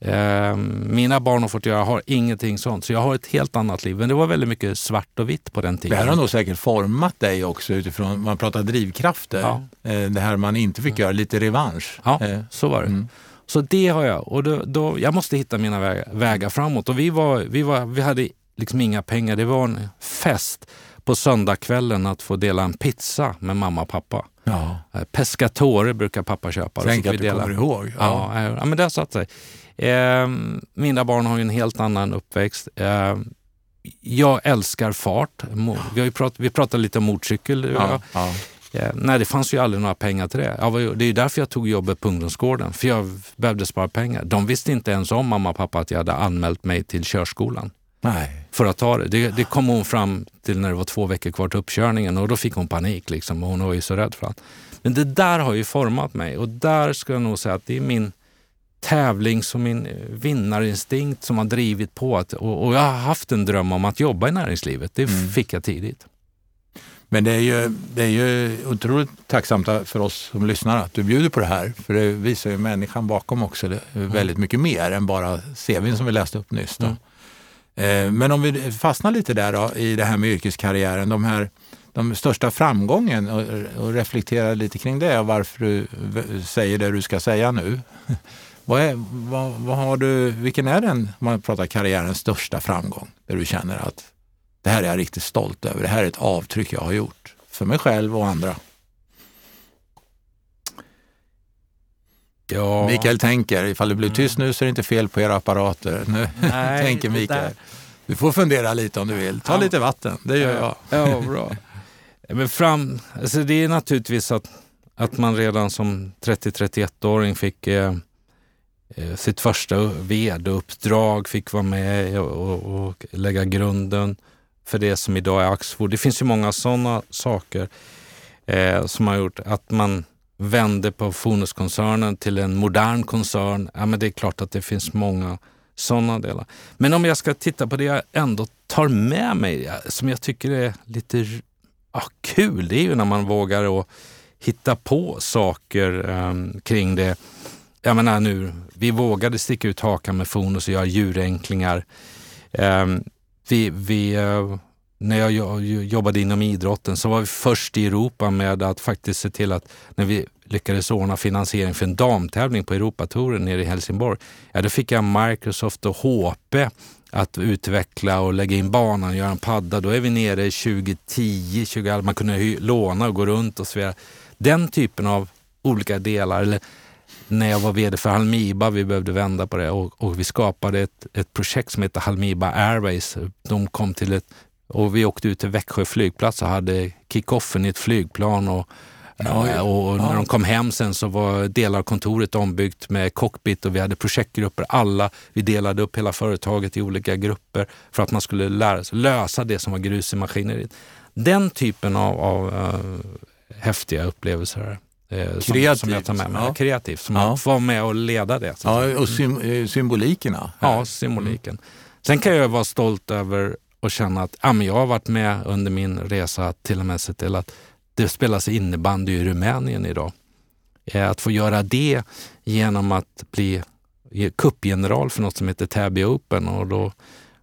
S2: Eh, mina barn har fått göra, jag har ingenting sånt. Så jag har ett helt annat liv. Men det var väldigt mycket svart och vitt på den tiden.
S1: Det här har nog säkert format dig också utifrån, man pratar drivkrafter. Ja. Eh, det här man inte fick göra, lite revansch.
S2: Ja, eh. så var det. Mm. Så det har jag. Och då, då, jag måste hitta mina vägar, vägar framåt. Och vi, var, vi, var, vi hade liksom inga pengar. Det var en fest på söndagskvällen att få dela en pizza med mamma och pappa. Ja. Eh, pescatore brukar pappa köpa.
S1: Tänk att du dela. kommer ihåg.
S2: Ja. Ja, ja, men det har satt sig. Eh, mina barn har ju en helt annan uppväxt. Eh, jag älskar fart. Vi, har ju prat, vi pratade lite om motorcykel. Ja, ja. Ja, nej, det fanns ju aldrig några pengar till det. Var, det är därför jag tog jobbet på ungdomsgården, för jag behövde spara pengar. De visste inte ens om, mamma och pappa, att jag hade anmält mig till körskolan.
S1: Nej.
S2: För att ta det. det. det. kom hon fram till när det var två veckor kvar till uppkörningen och då fick hon panik. Liksom, och hon var ju så rädd för allt. Men det där har ju format mig och där ska jag nog säga att det är min tävlings och min vinnarinstinkt som har drivit på. Att, och, och jag har haft en dröm om att jobba i näringslivet. Det mm. fick jag tidigt.
S1: Men det är, ju, det är ju otroligt tacksamt för oss som lyssnar att du bjuder på det här. För det visar ju människan bakom också det mm. väldigt mycket mer än bara CVn som vi läste upp nyss. Då. Mm. Men om vi fastnar lite där då, i det här med yrkeskarriären. De, här, de största framgången och, och reflektera lite kring det och varför du säger det du ska säga nu. <laughs> Vad är, vad, vad har du, vilken är den, om man pratar karriärens största framgång? Där du känner att det här är jag riktigt stolt över. Det här är ett avtryck jag har gjort för mig själv och andra.
S2: Ja.
S1: Mikael tänker, ifall det blir tyst nu så är det inte fel på era apparater. <laughs> Nu
S2: Nej, <laughs>
S1: tänker Mikael. Du får fundera lite om du vill. Ta
S2: Ja.
S1: lite vatten, det gör jag.
S2: Ja, bra. <laughs> Men fram, alltså det är naturligtvis att, att man redan som 30-31-åring fick eh, eh, sitt första vd-uppdrag, fick vara med och, och, och lägga grunden för det som idag är Axfood. Det finns ju många sådana saker eh, som har gjort att man vände på Fonuskoncernen till en modern koncern. Ja, men det är klart att det finns många sådana delar. Men om jag ska titta på det jag ändå tar med mig, som jag tycker är lite ja, kul, det är ju när man vågar att hitta på saker eh, kring det. Jag menar nu, vi vågade sticka ut hakan med Fonus och göra djurenklingar. Eh, vi, vi, eh, när jag jobbade inom idrotten så var vi först i Europa med att faktiskt se till att när vi lyckades ordna finansiering för en damtävling på Europatouren nere i Helsingborg, ja då fick jag Microsoft och HP att utveckla och lägga in banan och göra en padda. Då är vi nere 2010, 2011, man kunde låna och gå runt och så vidare. Den typen av olika delar, eller när jag var vd för Halmiba, vi behövde vända på det och, och vi skapade ett, ett projekt som heter Halmiba Airways. De kom till ett, och vi åkte ut till Växjö flygplats och hade kickoffen i ett flygplan och
S1: Ja, ja.
S2: och när de kom hem sen så var delar av kontoret ombyggt med cockpit och vi hade projektgrupper. Alla, vi delade upp hela företaget i olika grupper för att man skulle lära sig lösa det som var grus i maskineriet. Den typen av, av eh, häftiga upplevelser eh, som, som
S1: Kreativt,
S2: jag tar med mig.
S1: ja.
S2: Kreativt, som
S1: Ja.
S2: att få vara med och leda det.
S1: Ja, och sym eh, symbolikerna.
S2: Ja, symboliken. Sen kan jag vara stolt över och känna att ja, men jag har varit med under min resa att till och med se till att det spelas innebandy i Rumänien idag. Eh, Att få göra det genom att bli kuppgeneral för något som heter Täby Open och då,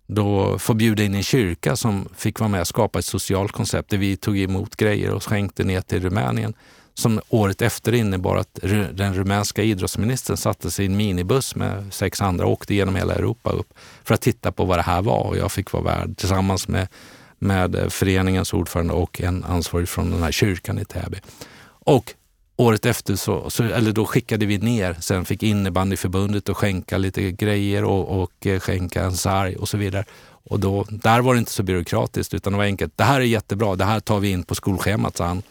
S2: då få bjuda in en kyrka som fick vara med och skapa ett socialt koncept där vi tog emot grejer och skänkte ner till Rumänien som året efter innebar att den rumänska idrottsministern satte sig i en minibuss med sex andra och åkte genom hela Europa upp för att titta på vad det här var. Och jag fick vara värd tillsammans med, med eh, föreningens ordförande och en ansvarig från den här kyrkan i Täby. Och året efter så, så eller då skickade vi ner, sen fick innebandyförbundet att skänka lite grejer och, och eh, skänka en sarg och så vidare. Och då, där var det inte så byråkratiskt utan det var enkelt. Det här är jättebra, det här tar vi in på skolschemat, sa han.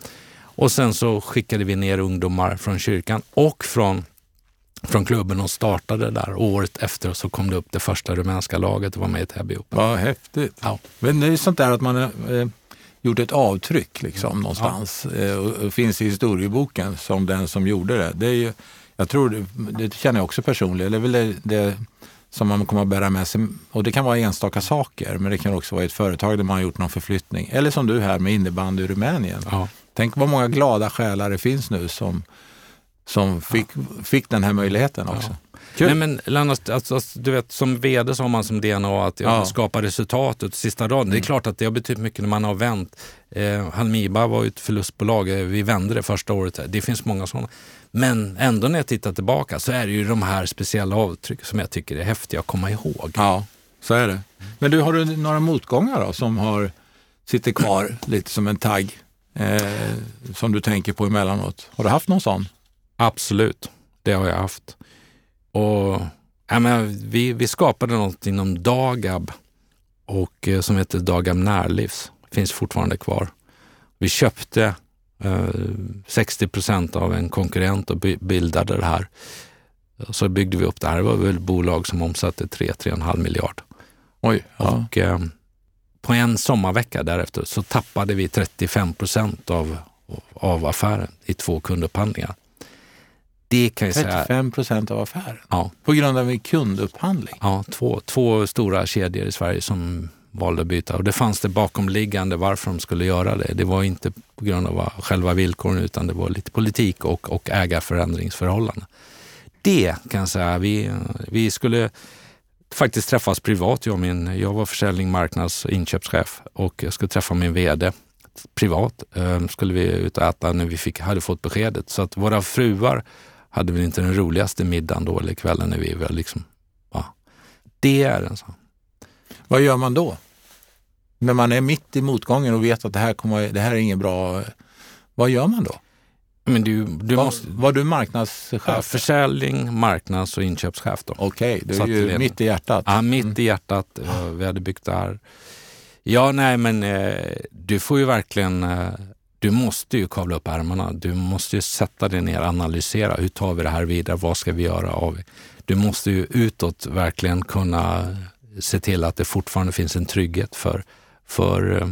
S2: Och sen så skickade vi ner ungdomar från kyrkan och från, från klubben och startade där. Och året efter så kom det upp det första rumänska laget och var med i Täby Open.
S1: Vad häftigt.
S2: Ja.
S1: Men det är sånt där att man har eh, gjort ett avtryck liksom, någonstans eh, och, och finns i historieboken som den som gjorde det. det är ju, jag tror, det känner jag också personligen, det är väl det, det som man kommer att bära med sig. Och det kan vara enstaka saker, men det kan också vara ett företag där man har gjort någon förflyttning. Eller som du här med innebandy i Rumänien.
S2: Ja.
S1: Tänk vad många glada själar det finns nu som, som fick, fick den här möjligheten också. Kul.
S2: Nej, men Lennart, alltså, alltså, du vet, som vd så har man som DNA att
S1: Ja.
S2: ja. skapa resultatet sista raden. Det är klart att det har betytt mycket när man har vänt. Eh, Halmiba var ju ett förlustbolag. Eh, Vi vände det första året. Det finns många sådana. Men ändå när jag tittar tillbaka så är det ju de här speciella avtryck som jag tycker är häftiga att komma ihåg.
S1: Ja, så är det. Men du, har du några motgångar då som har, sitter kvar lite som en tagg eh, som du tänker på emellanåt? Har du haft någon sån?
S2: Absolut, det har jag haft. Och, ja, men vi, vi skapade något inom Dagab och, eh, som heter Dagab Närlivs. Finns fortfarande kvar. Vi köpte eh, 60 procent av en konkurrent och bildade det här. Så byggde vi upp det här. Det var väl bolag som omsatte 3-3,5 miljard.
S1: Oj, ja.
S2: Och eh, på en sommarvecka därefter så tappade vi 35 procent av, av affären i två kundupphandlingar. Det kan jag säga,
S1: 35 procent av affären.
S2: ja,
S1: På grund av en kundupphandling.
S2: ja, två, två stora kedjor i Sverige som valde att byta. Och det fanns det bakomliggande varför de skulle göra det. Det var inte på grund av själva villkoren utan det var lite politik och, och ägarförändringsförhållanden. Det kan jag säga, vi, vi skulle faktiskt träffas privat. Jag, min, jag var försäljning, marknads och inköpschef och jag skulle träffa min vd privat. Ehm, skulle vi ut och äta när vi fick, hade fått beskedet. Så att våra fruar hade väl inte den roligaste middagen då eller kvällen när vi var liksom, ja. Det är en sån.
S1: Vad gör man då? När man är mitt i motgången och vet att det här, kommer, det här är inget bra. Vad gör man då?
S2: Men du, du
S1: var,
S2: måste...
S1: var du marknadschef?
S2: Ja, försäljning, marknads och inköpschef.
S1: Okej, det är
S2: Satt i
S1: ju
S2: ledning.
S1: mitt i hjärtat.
S2: Ja, mitt i hjärtat. eh, Vi hade byggt det här. Ja, nej, men eh, du får ju verkligen... Eh, du måste ju kavla upp ärmarna. Du måste ju sätta dig ner och analysera. Hur tar vi det här vidare? Vad ska vi göra av Du måste ju utåt verkligen kunna se till att det fortfarande finns en trygghet för, för,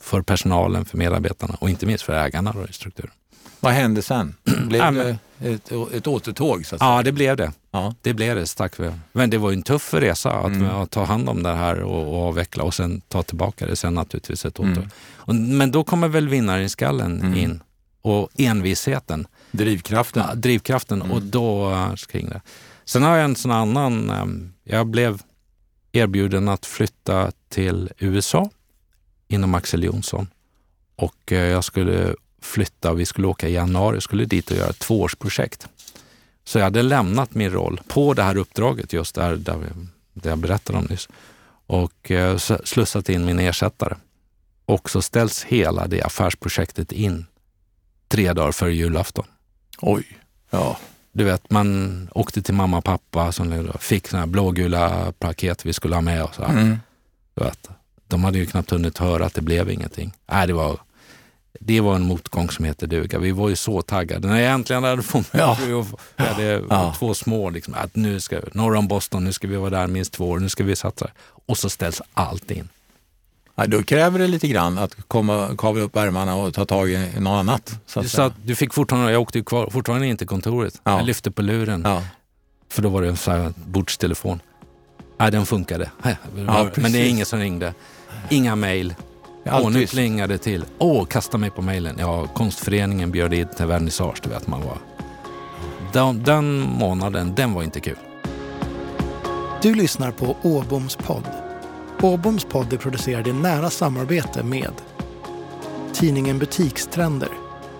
S2: för personalen, för medarbetarna och inte minst för ägarna då, i strukturen.
S1: Vad hände sen? Blev det ett, ett återtåg? Så att säga?
S2: Ja, det blev det.
S1: Ja.
S2: Det blev det, tack för. Men det var ju en tuff resa att,
S1: Mm.
S2: att ta hand om det här och, och avveckla och sen ta tillbaka det sen naturligtvis ett åter.
S1: Mm.
S2: Men då kommer väl vinnaren i skallen
S1: Mm.
S2: in och envisheten,
S1: Drivkraften?
S2: ja, drivkraften
S1: Mm.
S2: och då eh, kring det. Sen har jag en sån annan, eh, jag blev erbjuden att flytta till USA inom Axel Jonsson och eh, jag skulle flytta, vi skulle åka i januari, skulle dit och göra ett tvåårsprojekt. Så jag hade lämnat min roll på det här uppdraget just där, där, vi, där jag berättade om nyss och eh, slussat in min ersättare. Och så ställs hela det affärsprojektet in tre dagar före julafton.
S1: Oj. Ja.
S2: Du vet, man åkte till mamma och pappa som fick såna här blågula paket vi skulle ha med oss.
S1: Mm.
S2: Du vet, de hade ju knappt hunnit höra att det blev ingenting. Nej, det var, det var en motgång som heter duga. Vi var ju så taggade. När jag äntligen hade fått
S1: Ja.
S2: vi hade
S1: Ja.
S2: två små, liksom, att nu ska vi, norr om Boston, nu ska vi vara där minst två år, nu ska vi satsa. Och så ställs allt in.
S1: Ja, då kräver det lite grann att komma, kavla upp ärmarna och ta tag i något annat. Så att
S2: Så att du fick fortfarande, jag åkte ju kvar, fortfarande in till kontoret.
S1: Ja.
S2: Jag lyfte på luren,
S1: ja.
S2: för då var det en sån här bordstelefon. Nej, den funkade. Men det är ingen som ringde. Inga mejl. Åh, nu
S1: tyst.
S2: plingade det till. Åh, kasta mig på mejlen. Ja, konstföreningen bjöd in till vernissage, du vet man var. Den, den månaden, den var inte kul.
S3: Du lyssnar på Åboms podd. Åboms podd är producerad i nära samarbete med tidningen Butikstrender,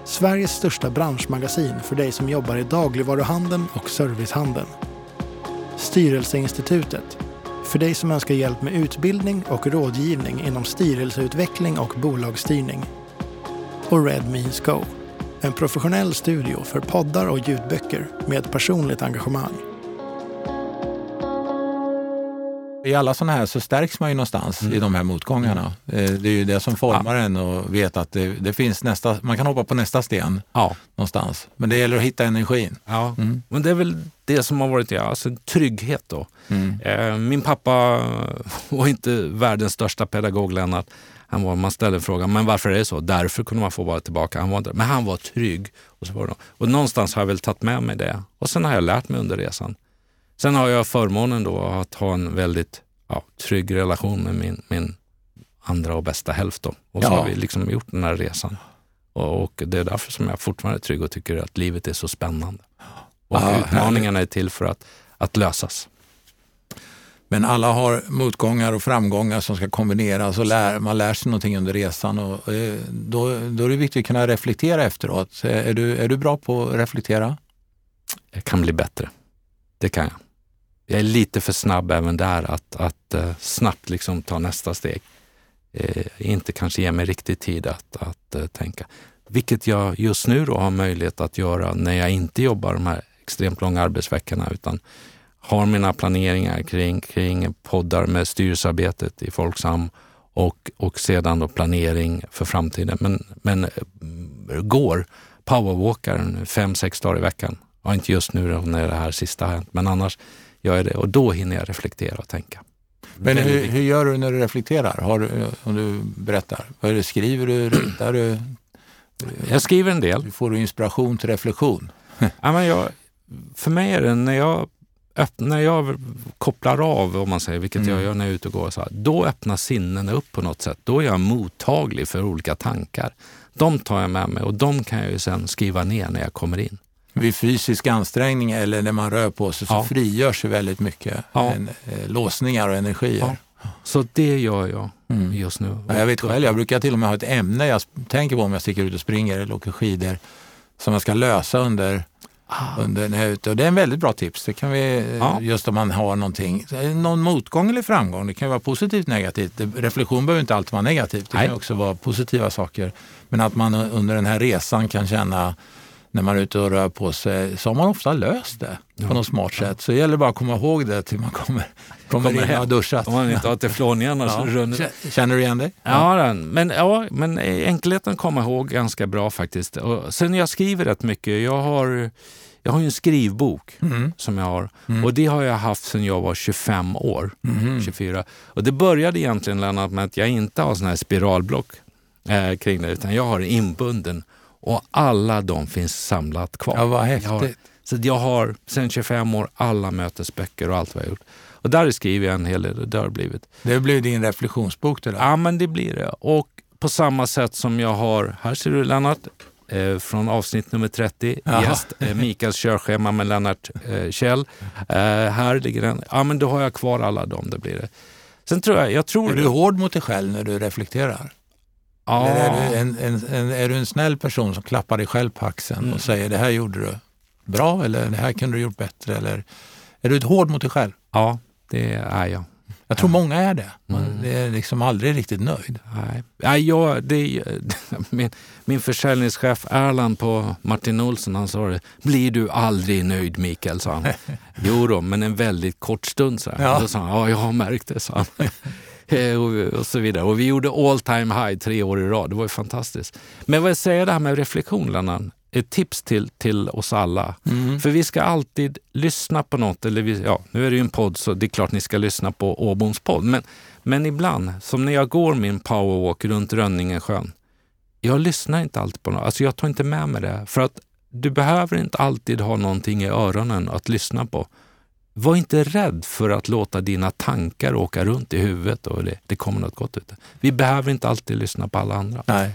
S3: Sveriges största branschmagasin för dig som jobbar i dagligvaruhandeln och servicehandeln. Styrelseinstitutet, för dig som önskar hjälp med utbildning och rådgivning inom styrelseutveckling och bolagsstyrning. Och Red Means Go, en professionell studio för poddar och ljudböcker med personligt engagemang.
S1: I alla sådana här så stärks man ju någonstans
S2: Mm.
S1: i de här motgångarna. Eh, Det är ju det som formar en och vet att det, det finns nästa, man kan hoppa på nästa sten
S2: Ja,
S1: någonstans. Men det gäller att hitta energin.
S2: ja.
S1: Mm.
S2: men det är väl det som har varit ja, alltså trygghet då.
S1: Mm.
S2: Eh, min pappa var inte världens största pedagog, Lennart. Han var, man ställde frågan, men varför är det så? Därför kunde man få vara tillbaka. Han var men han var trygg. Och, så var det. och någonstans har jag väl tagit med mig det. Och sen har jag lärt mig under resan. Sen har jag förmånen då att ha en väldigt ja, trygg relation med min, min andra och bästa hälft. Då. Och så
S1: Ja.
S2: har vi liksom gjort den här resan. Och, och det är därför som jag fortfarande är trygg och tycker att livet är så spännande. Och
S1: Ja,
S2: utmaningarna är till för att, att lösas.
S1: Men alla har motgångar och framgångar som ska kombineras och lär, man lär sig någonting under resan. Och, eh, då, då är det viktigt att kunna reflektera efteråt. Är du, är du bra på att reflektera?
S2: jag kan bli bättre. Det kan jag. Jag är lite för snabb även där att, att eh, snabbt liksom ta nästa steg. Eh, inte kanske ge mig riktigt tid att, att eh, tänka. Vilket jag just nu då har möjlighet att göra när jag inte jobbar de här extremt långa arbetsveckorna utan har mina planeringar kring, kring poddar med styrelsearbetet i Folksam och, och sedan då planering för framtiden. Men, men eh, går powerwalkar fem, sex dagar i veckan. Ja, inte just nu då när det här sista har hänt, men annars gör jag det och då hinner jag reflektera och tänka.
S1: Men hur, hur gör du när du reflekterar? Har du, om du berättar. Vad är skriver du, ritar du?
S2: Jag skriver en del.
S1: Får du inspiration till reflektion? <laughs>
S2: Ja, men jag, för mig är det när jag, när jag kopplar av, om man säger, vilket
S1: Mm.
S2: jag gör när jag är ute och går, så här, då öppnar sinnena upp på något sätt. Då är jag mottaglig för olika tankar. De tar jag med mig och de kan jag ju sen skriva ner när jag kommer in.
S1: Vid fysisk ansträngning eller när man rör på sig så
S2: Ja.
S1: frigörs ju väldigt mycket
S2: Ja.
S1: en, eh, låsningar och energier.
S2: Så det gör jag
S1: Mm.
S2: just nu.
S1: Ja, jag vet själv, jag brukar till och med ha ett ämne jag tänker på om jag sticker ut och springer eller åker skidor som jag ska lösa under,
S2: Ah.
S1: under när jag är ute. Och det är en väldigt bra tips. Det kan vi, eh,
S2: Ja.
S1: just om man har någonting, någon motgång eller framgång. Det kan vara positivt negativt. Reflektion behöver inte alltid vara negativt. Det
S2: Nej.
S1: kan också vara positiva saker. Men att man under den här resan kan känna när man är ute och rör på sig så har man ofta löst det
S2: Ja.
S1: på något smart sätt. Så det gäller bara att komma ihåg det till man kommer, <laughs> kommer,
S2: Kommer
S1: och
S2: hem.
S1: har duschat.
S2: Om man inte har teflon och så
S1: Ja.
S2: runner
S1: Känner du igen dig?
S2: Ja, den. Men, ja, men enkelheten kommer ihåg ganska bra faktiskt. Och sen jag skriver rätt mycket. Jag har, jag har ju en skrivbok
S1: Mm.
S2: som jag har.
S1: Mm.
S2: Och det har jag haft sedan jag var 25 år.
S1: Mhm.
S2: 24. Och det började egentligen Lennart med att jag inte har sån här spiralblock eh, kring det, utan jag har inbunden. Och alla de finns samlat kvar.
S1: Ja, vad
S2: Jag har-
S1: häftigt.
S2: Så jag har sedan 25 år alla mötesböcker och allt vad jag gjort. Och där skriver jag en hel del, det har blivit.
S1: Det blir din reflektionsbok det där.
S2: Ja, men det blir det. Och på samma sätt som jag har, här ser du Lennart, eh, från avsnitt nummer 30,
S1: Jaha.
S2: gäst, eh, Mikaels körschema med Lennart eh, Kjell. Eh, här ligger den. Ja, men då har jag kvar alla dem, det blir det. Sen tror jag, jag tror...
S1: Är du hård mot dig själv när du reflekterar?
S2: Ja,
S1: Eller är, du en, en, en, är du en snäll person som klappar dig själv på axeln
S2: Mm.
S1: och säger det här gjorde du bra eller det här kunde du gjort bättre? Eller är du ett hård mot dig själv?
S2: ja, det är jag.
S1: Jag tror många är det. Man
S2: Mm.
S1: är liksom aldrig riktigt nöjd.
S2: Nej, Nej jag, det, <laughs> min, min försäljningschef Erland på Martin Olsson, han sa det. Blir du aldrig nöjd Mikael? sa han. <laughs> jo då, men en väldigt kort stund. Så
S1: Ja.
S2: Då sa han, ja jag har märkt det, sa han. <laughs> Eh, och, så vidare. Och vi gjorde all time high tre år i rad. Det var ju fantastiskt. Men vad jag säger det här med reflektion, Lennart. Ett tips till, till oss alla.
S1: Mm.
S2: För vi ska alltid lyssna på något. Eller vi, ja, nu är det ju en podd så det är klart ni ska lyssna på Åboms podd. Men, men ibland, som när jag går min powerwalk runt Rönningesjön. Jag lyssnar inte alltid på något. Alltså jag tar inte med mig det. För att du behöver inte alltid ha någonting i öronen att lyssna på. Var inte rädd för att låta dina tankar åka runt i huvudet och det, det kommer något gott ut. Vi behöver inte alltid lyssna på alla andra.
S1: Nej.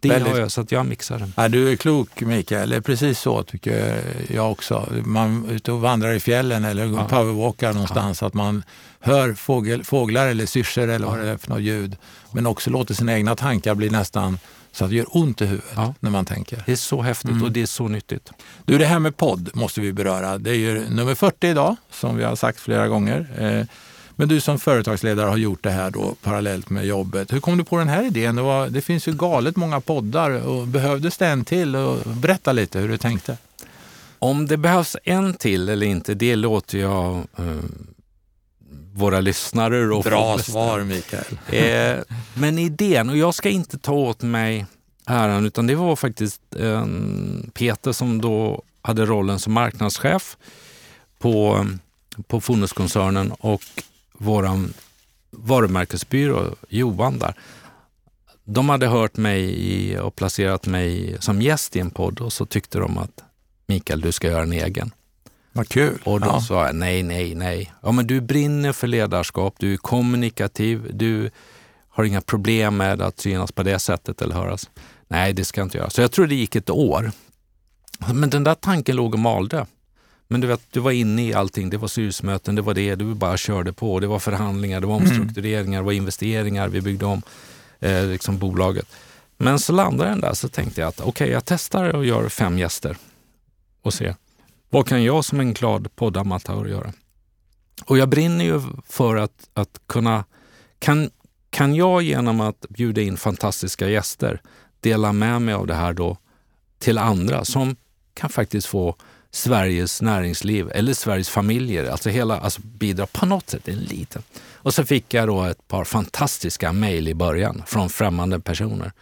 S2: Det
S1: Väldigt-
S2: gör jag så att jag mixar det.
S1: Ja, du är klok Mikael, det är precis så tycker jag också. Man är ute och vandrar i fjällen eller
S2: Ja.
S1: powerwalkar någonstans, att man hör fågel, fåglar eller syrsor eller vad det är för något ljud. Men också låter sina egna tankar bli nästan så att det gör ont i huvudet
S2: Ja.
S1: när man tänker.
S2: Det är så häftigt
S1: Mm.
S2: och det är så nyttigt.
S1: Du, det här med podd måste vi beröra. Det är ju nummer 40 idag, som vi har sagt flera gånger. Eh, Men du som företagsledare har gjort det här då parallellt med jobbet. Hur kom du på den här idén? Det, var, det finns ju galet många poddar och behövdes det en till? Och berätta lite hur du tänkte.
S2: Om det behövs en till eller inte, det låter jag eh, våra lyssnare och
S1: Bra svar Mikael. <laughs>
S2: Eh, men idén, och jag ska inte ta åt mig äran, utan det var faktiskt eh, Peter som då hade rollen som marknadschef på, på Fonuskoncernen och våran varumärkesbyrå Johan där. De hade hört mig och placerat mig som gäst i en podd och så tyckte de att Mikael, du ska göra en egen.
S1: Vad kul.
S2: Och då
S1: Ja.
S2: sa jag nej, nej, nej. Ja, men du brinner för ledarskap, du är kommunikativ, du har inga problem med att synas på det sättet eller höras. Nej, det ska jag inte göra. Så jag tror det gick ett år. Men den där tanken låg och malde. Men du vet, du var inne i allting. Det var styrelsemöten, det var det, du bara körde på. Det var förhandlingar, det var omstruktureringar, det var investeringar, vi byggde om eh, liksom bolaget. Men så landade den där så tänkte jag att okej, jag testar och gör fem gäster och ser. Vad kan jag som en glad poddamatör göra? Och jag brinner ju för att, att kunna... Kan, kan jag genom att bjuda in fantastiska gäster dela med mig av det här då till andra som kan faktiskt få Sveriges näringsliv eller Sveriges familjer, alltså hela, alltså bidra på något sätt, en liten. Och så fick jag då ett par fantastiska mejl i början från främmande personer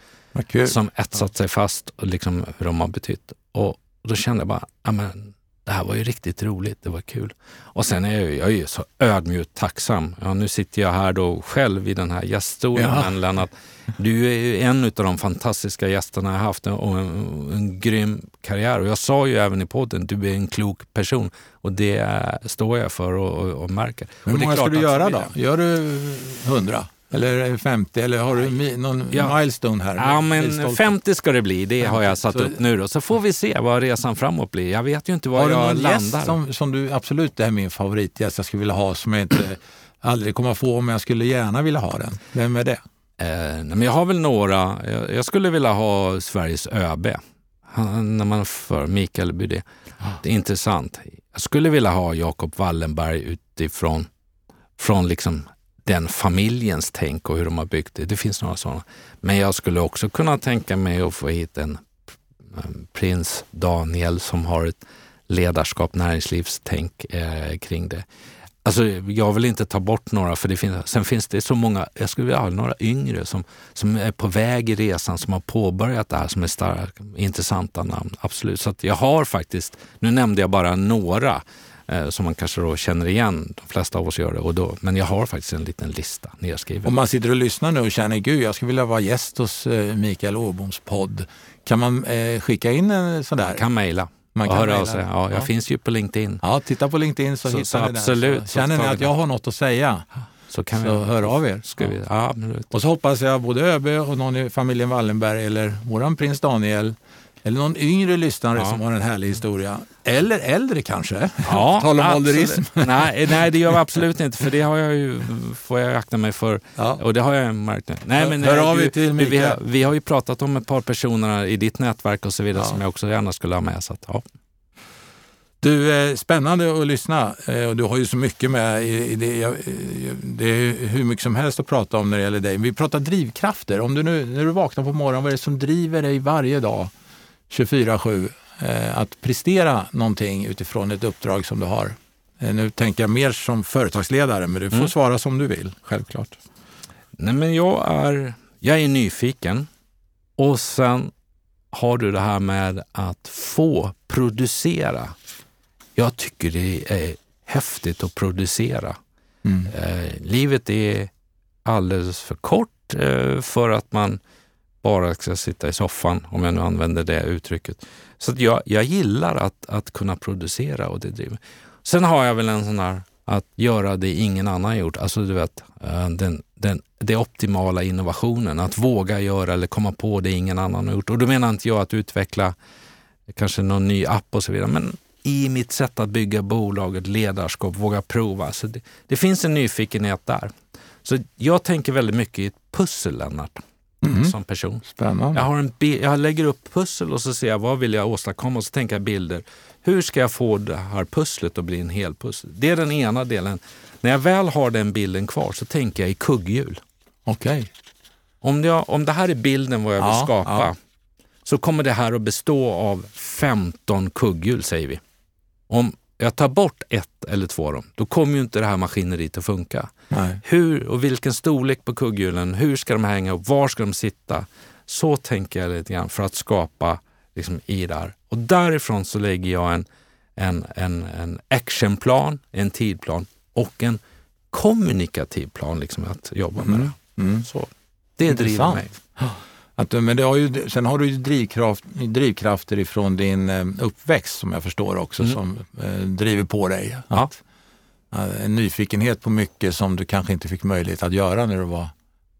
S1: kul.
S2: som etsat sig fast och liksom hur de har betytt. Och då kände jag bara, ja men det här var ju riktigt roligt, det var kul. Och sen är jag ju, jag är ju så ödmjukt tacksam. Ja, nu sitter jag här då själv i den här gäststolen,
S1: Ja.
S2: men Lennart, du är ju en av de fantastiska gästerna jag haft och en, en grym karriär. Och jag sa ju även i podden, du är en klok person och det står jag för och, och, och märker.
S1: Hur många ska du göra då? Gör du 100? Eller 50? Eller har du någon
S2: Ja.
S1: milestone här?
S2: Ja, men
S1: Milstolpe?
S2: 50 ska det bli. Det har jag satt
S1: Så-
S2: upp nu. Då. Så får vi se vad resan framåt blir. Jag vet ju inte var
S1: Har du
S2: jag
S1: någon
S2: landar.
S1: gäst som, som du, absolut det är min favoritgäst jag skulle vilja ha som jag inte <clears throat> aldrig kommer få men jag skulle gärna vilja ha den. Vem är det?
S2: Eh, men jag har väl några. Jag, jag skulle vilja ha Sveriges ÖB. Han, när man för Mikael Bydé. Det är intressant. Jag skulle vilja ha Jakob Wallenberg utifrån från liksom den familjens tänk och hur de har byggt det. Det finns några sådana. Men jag skulle också kunna tänka mig att få hit en prins Daniel som har ett ledarskap, näringslivstänk eh, kring det. Alltså, jag vill inte ta bort några, för det finns, sen finns det så många, jag skulle vilja ha några yngre som, som är på väg i resan, som har påbörjat det här, som är starka, intressanta namn. Absolut. Så jag har faktiskt, nu nämnde jag bara några som man kanske då känner igen, de flesta av oss gör det, och då, men jag har faktiskt en liten lista nedskriven.
S1: Om man sitter och lyssnar nu och känner, gud jag skulle vilja vara gäst hos eh, Mikael Åboms podd, kan man eh, skicka in en sån där?
S2: Man kan mejla. Man kan höra av sig. Ja, jag ja. finns ju på LinkedIn.
S1: Ja, titta på LinkedIn så, så hittar
S2: så
S1: ni
S2: absolut,
S1: den. Så känner ni att jag har något att säga
S2: så, kan
S1: så
S2: vi,
S1: hör av er.
S2: Ska vi, ja,
S1: och så hoppas jag både Öbe och någon i familjen Wallenberg eller våran prins Daniel eller någon yngre lyssnare ja. som har en härlig historia. Eller äldre kanske?
S2: Ja, <laughs>
S1: Tala om ålderism.
S2: nej, nej, det gör vi absolut inte. För det har jag ju, får jag akta mig för. Ja. Och det har jag märkt nu. Nej, men,
S1: Hör av till
S2: vi, vi, har, vi har ju pratat om ett par personer i ditt nätverk och så vidare ja. som jag också gärna skulle ha med. Så att, ja.
S1: Du, eh, spännande att lyssna eh, du har ju så mycket med. Eh, det är hur mycket som helst att prata om när det gäller dig. Vi pratar drivkrafter. Om du nu, när du vaknar på morgonen, vad är det som driver dig varje dag 24-7 att prestera någonting utifrån ett uppdrag som du har? Nu tänker jag mer som företagsledare, men du får mm. svara som du vill, självklart.
S2: Nej, men jag är, jag är nyfiken och sen har du det här med att få producera jag tycker det är häftigt att producera. Mm. Eh, livet är alldeles för kort eh, för att man bara ska sitta i soffan, om jag nu använder det uttrycket. Så jag, jag gillar att, att kunna producera och det driver. Sen har jag väl en sån här att göra det ingen annan gjort. Alltså du vet, eh, den, den, den, optimala innovationen. Att våga göra eller komma på det ingen annan har gjort. Och då menar inte jag att utveckla kanske någon ny app och så vidare, men i mitt sätt att bygga bolaget, ledarskap, våga prova. Så det, det, finns en nyfikenhet där. Så jag tänker väldigt mycket i ett pussel, Lennart, mm. som person.
S1: Spännande.
S2: Jag, har en jag lägger upp pussel och så ser jag vad vill jag åstadkomma och så tänker jag bilder. Hur ska jag få det här pusslet att bli en hel pussel? Det är den ena delen. När jag väl har den bilden kvar så tänker jag i kugghjul.
S1: Okej. Okay.
S2: Om, om det här är bilden vad jag vill ja, skapa ja. så kommer det här att bestå av 15 kugghjul, säger vi. Om jag tar bort ett eller två av dem, då kommer ju inte det här maskineriet att funka. Nej. Hur och vilken storlek på kugghjulen, hur ska de hänga och var ska de sitta? Så tänker jag lite grann för att skapa liksom, i där. Och därifrån så lägger jag en, en, en, en actionplan, en tidplan och en kommunikativ plan liksom, att jobba med mm. det. Mm. Så, det driver mig. <gasps>
S1: Att, men det har ju, sen har du ju drivkraft, drivkrafter ifrån din eh, uppväxt som jag förstår också mm. som eh, driver på dig. Ja. Att, eh, en nyfikenhet på mycket som du kanske inte fick möjlighet att göra när du var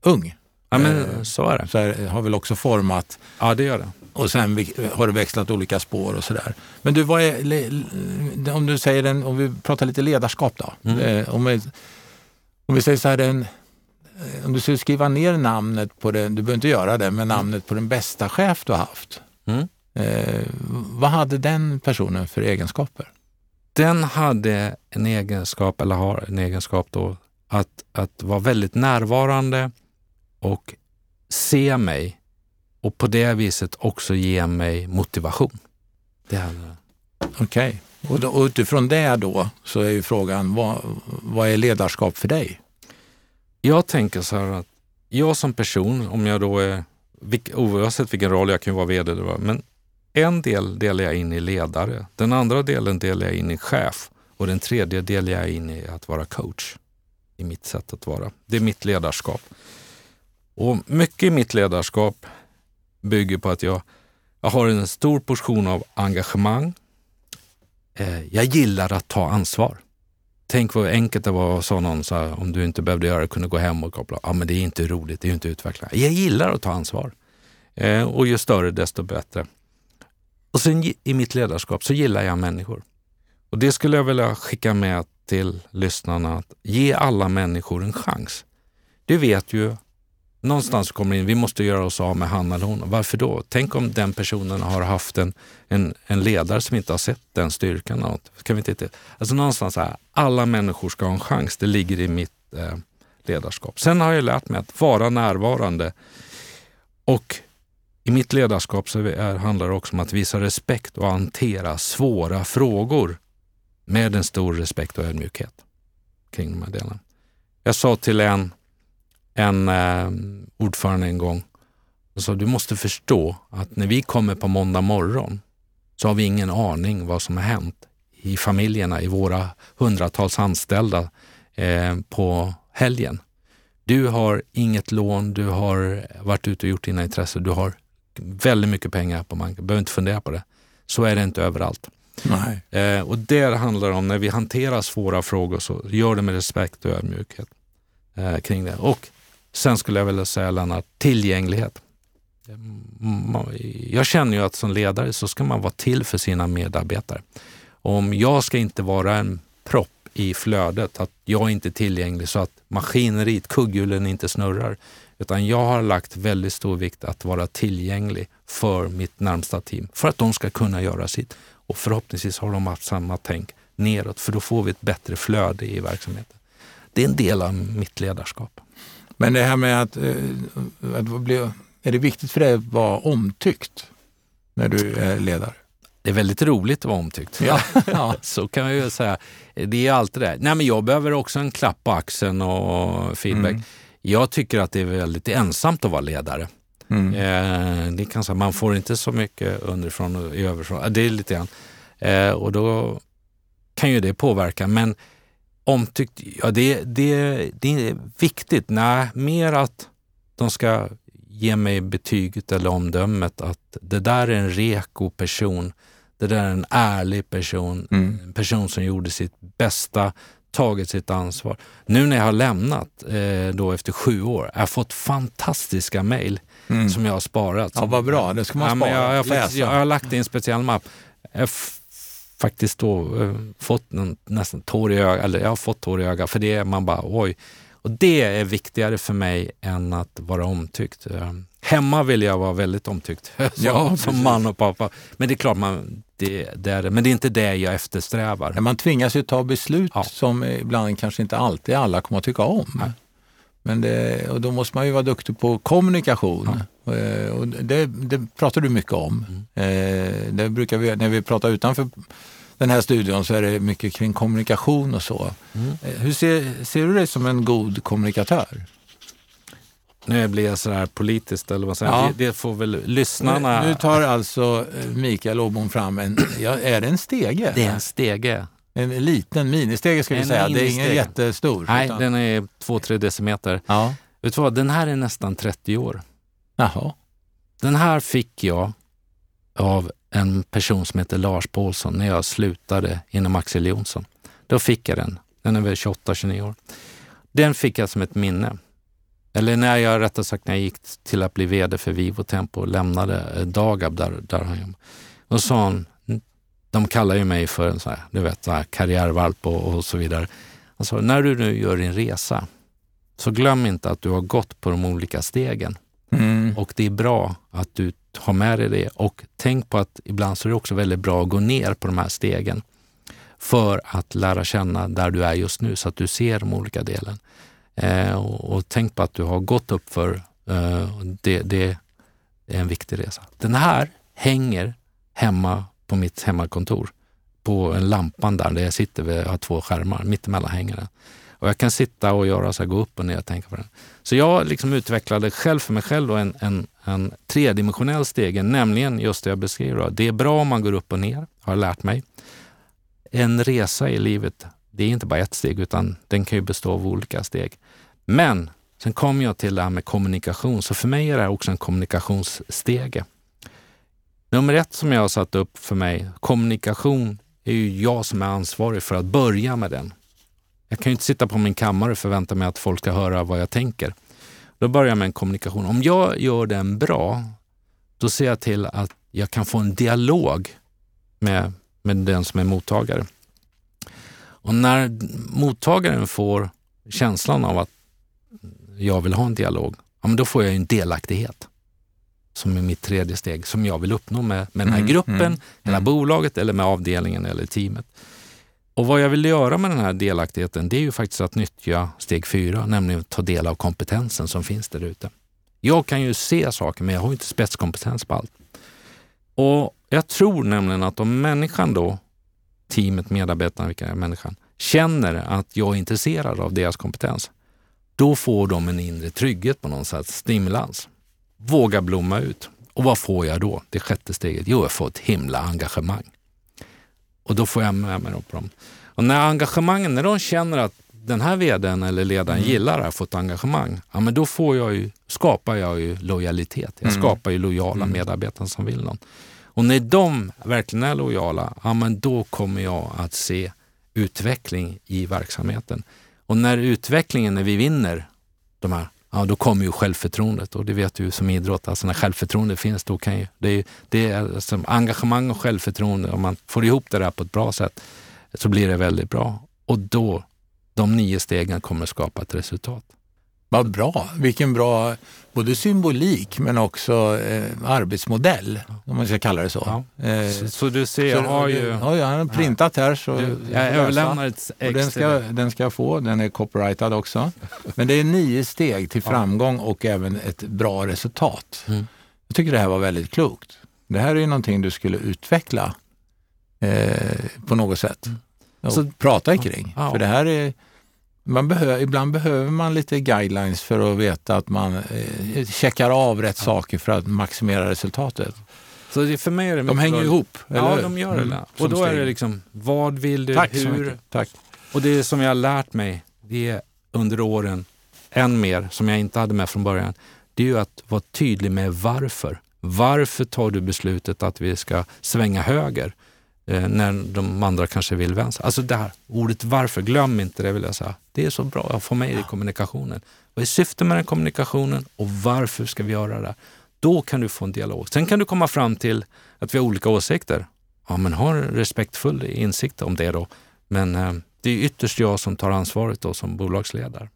S1: ung.
S2: Ja, men eh, så är det.
S1: Så här, har väl också format.
S2: Ja, det gör det.
S1: Och sen har du växlat olika spår och sådär. Men du, vad är, om du säger en, om vi pratar lite ledarskap då. Mm. Eh, om, vi, om vi säger så här, en, Eh, om du skulle skriva ner namnet på den, du behöver inte göra det, men namnet på den bästa chef du har haft. Mm. Eh, vad hade den personen för egenskaper?
S2: Den hade en egenskap, eller har en egenskap då, att, att vara väldigt närvarande och se mig och på det viset också ge mig motivation.
S1: Okej, okay. och, och utifrån det då så är ju frågan, vad, vad är ledarskap för dig?
S2: Jag tänker så här att jag som person, om jag då är, oavsett vilken roll, jag kan vara vd eller vad, men en del delar jag in i ledare, den andra delen delar jag in i chef och den tredje delar jag in i att vara coach. I mitt sätt att vara. Det är mitt ledarskap. Och mycket i mitt ledarskap bygger på att jag, jag har en stor portion av engagemang. Eh, jag gillar att ta ansvar. Tänk vad enkelt det var, sa någon, så här, om du inte behövde göra det, kunde gå hem och koppla. Ja, men det är inte roligt, det är inte utvecklande. Jag gillar att ta ansvar. Eh, och ju större desto bättre. Och sen i mitt ledarskap så gillar jag människor. Och det skulle jag vilja skicka med till lyssnarna, att ge alla människor en chans. Du vet ju någonstans kommer in, vi måste göra oss av med han eller hon. Varför då? Tänk om den personen har haft en, en, en ledare som inte har sett den styrkan. Kan vi inte, alltså någonstans här, alla människor ska ha en chans. Det ligger i mitt eh, ledarskap. Sen har jag lärt mig att vara närvarande och I mitt ledarskap så är, handlar det också om att visa respekt och hantera svåra frågor med en stor respekt och ödmjukhet kring de här delarna. Jag sa till en, en eh, ordförande en gång, jag sa, du måste förstå att när vi kommer på måndag morgon så har vi ingen aning vad som har hänt i familjerna, i våra hundratals anställda eh, på helgen. Du har inget lån, du har varit ute och gjort dina intressen, du har väldigt mycket pengar på banken, behöver inte fundera på det. Så är det inte överallt. Eh, och det handlar om när vi hanterar svåra frågor så gör det med respekt och ödmjukhet eh, kring det. Och sen skulle jag vilja säga Lennart, tillgänglighet. Jag känner ju att som ledare så ska man vara till för sina medarbetare. Om jag ska inte vara en propp i flödet, att jag inte är tillgänglig så att maskineriet, kugghjulen inte snurrar, utan jag har lagt väldigt stor vikt att vara tillgänglig för mitt närmsta team, för att de ska kunna göra sitt. Och förhoppningsvis har de haft samma tänk neråt, för då får vi ett bättre flöde i verksamheten. Det är en del av mitt ledarskap.
S1: Men det här med att, eh, att bli, är det viktigt för dig att vara omtyckt när du är ledare?
S2: Det är väldigt roligt att vara omtyckt.
S1: Ja, <laughs> ja.
S2: Så kan man ju säga. Det är alltid det. Nej, men jag behöver också en klapp på axeln och feedback. Mm. Jag tycker att det är väldigt ensamt att vara ledare. Mm. Eh, det kan säga, man får inte så mycket underifrån och överifrån. Det är lite grann. Eh, och då kan ju det påverka. Men omtyckt, ja det, det, det är viktigt. Nej, mer att de ska ge mig betyget eller omdömet att det där är en reko person. Det där är en ärlig person. Mm. En person som gjorde sitt bästa, tagit sitt ansvar. Nu när jag har lämnat, eh, då efter sju år, jag har fått fantastiska mejl mm. som jag har sparat.
S1: Ja, vad bra, det ska man spara.
S2: Ja, jag, jag, faktiskt, jag, har lagt det i en speciell mapp. Faktiskt då eh, fått en, nästan tår i ögat, eller jag har fått tår i ögat, för det är man bara oj. Och det är viktigare för mig än att vara omtyckt. Eh, hemma vill jag vara väldigt omtyckt <laughs> som, ja, som man och pappa. Men det är klart, man, det, det är, men det är inte det jag eftersträvar.
S1: Man tvingas ju ta beslut ja. som ibland kanske inte alltid alla kommer att tycka om. Nej. Men det, och då måste man ju vara duktig på kommunikation. Ja. Eh, och det, det, pratar du mycket om. Mm. Det brukar vi, när vi pratar utanför den här studion så är det mycket kring kommunikation och så. Mm. Eh, hur ser, ser du dig som en god kommunikatör?
S2: Nu blir jag sådär politiskt, eller vad säger ja. det, det får väl lyssnarna...
S1: Nu, nu tar alltså eh, Mikael Åbom fram en, ja, är det en stege?
S2: Det är en stege.
S1: En liten ministege ska vi en säga, det är ingen jättestor.
S2: Nej, utan... den är 2-3 decimeter. Ja. Vet du vad, den här är nästan 30 år.
S1: Jaha.
S2: Den här fick jag av en person som heter Lars Paulsson när jag slutade inom Axel Jonsson. Då fick jag den. Den är väl 28-29 år. Den fick jag som ett minne. Eller när jag, rättare sagt, när jag gick till att bli VD för Vivo Tempo och lämnade Dagab där, där han jobbade. Då sa han, de kallar ju mig för en sån här, du vet, så här karriärvalp och, och så vidare. Sa, när du nu gör din resa, så glöm inte att du har gått på de olika stegen. Mm. Och det är bra att du har med dig det och tänk på att ibland så är det också väldigt bra att gå ner på de här stegen för att lära känna där du är just nu så att du ser de olika delarna. Eh, och, och, tänk på att du har gått upp för eh, det, det är en viktig resa. Den här hänger hemma på mitt hemmakontor på en lampan där, där jag sitter, vid, jag har två skärmar, mittemellan hänger den. Och jag kan sitta och göra så här, gå upp och ner och tänka på den. Så jag liksom utvecklade själv för mig själv en, en, en tredimensionell stege, nämligen just det jag beskrev. Då. Det är bra om man går upp och ner, har jag lärt mig. En resa i livet, det är inte bara ett steg, utan den kan ju bestå av olika steg. Men sen kom jag till det här med kommunikation, så för mig är det här också en kommunikationsstege. Nummer ett som jag har satt upp för mig, kommunikation, är ju jag som är ansvarig för att börja med den. Jag kan ju inte sitta på min kammare och förvänta mig att folk ska höra vad jag tänker. Då börjar jag med en kommunikation. Om jag gör den bra, då ser jag till att jag kan få en dialog med, med den som är mottagare. Och när mottagaren får känslan av att jag vill ha en dialog, ja, men då får jag en delaktighet som är mitt tredje steg, som jag vill uppnå med, med den här mm, gruppen, mm, hela mm. bolaget eller med avdelningen eller teamet. Och vad jag vill göra med den här delaktigheten, det är ju faktiskt att nyttja steg fyra, nämligen att ta del av kompetensen som finns där ute. Jag kan ju se saker, men jag har inte spetskompetens på allt. Och jag tror nämligen att om människan då, teamet, medarbetarna, vilka är människan, känner att jag är intresserad av deras kompetens, då får de en inre trygghet på något sätt, stimulans. Våga blomma ut. Och vad får jag då? Det sjätte steget. Jo, jag får ett himla engagemang. Och då får jag med mig på dem. Och när engagemangen, när de känner att den här vdn eller ledaren mm. gillar det här, fått engagemang, ja men då får jag ju, skapar jag ju lojalitet. Jag mm. skapar ju lojala mm. medarbetare som vill något. Och när de verkligen är lojala, ja men då kommer jag att se utveckling i verksamheten. Och när utvecklingen, när vi vinner de här, ja då kommer ju självförtroendet och det vet du som idrott, alltså när självförtroende finns då kan ju, det är, det är alltså engagemang och självförtroende, om man får ihop det där på ett bra sätt så blir det väldigt bra. Och då, de nio stegen kommer skapa ett resultat.
S1: Vad bra, vilken bra både symbolik men också eh, arbetsmodell, om man ska kalla det så.
S2: Ja. Eh, så, så, du ser, jag har ju...
S1: Ja, jag har printat här. Så
S2: du, jag överlämnar ett
S1: ex den ska, den ska jag få, den är copyrightad också. Men det är nio steg till framgång och även ett bra resultat. Mm. Jag tycker det här var väldigt klokt. Det här är ju någonting du skulle utveckla eh, på något sätt. Mm. Och så, prata kring. Ja. För det här är man behöver, ibland behöver man lite guidelines för att veta att man eh, checkar av rätt saker för att maximera resultatet.
S2: Så det, för mig är det
S1: de hänger ihop?
S2: Ja, de gör det. Mm, och då är det liksom, vad vill du,
S1: Tack
S2: hur?
S1: Tack.
S2: Och det som jag har lärt mig, det är under åren, än mer, som jag inte hade med från början, det är ju att vara tydlig med varför. Varför tar du beslutet att vi ska svänga höger? Eh, när de andra kanske vill vänster. Alltså det här ordet varför, glöm inte det vill jag säga. Det är så bra att få med i kommunikationen. Vad är syftet med den kommunikationen och varför ska vi göra det? Då kan du få en dialog. Sen kan du komma fram till att vi har olika åsikter. Ja, men ha respektfull insikt om det då. Men eh, det är ytterst jag som tar ansvaret då som bolagsledare.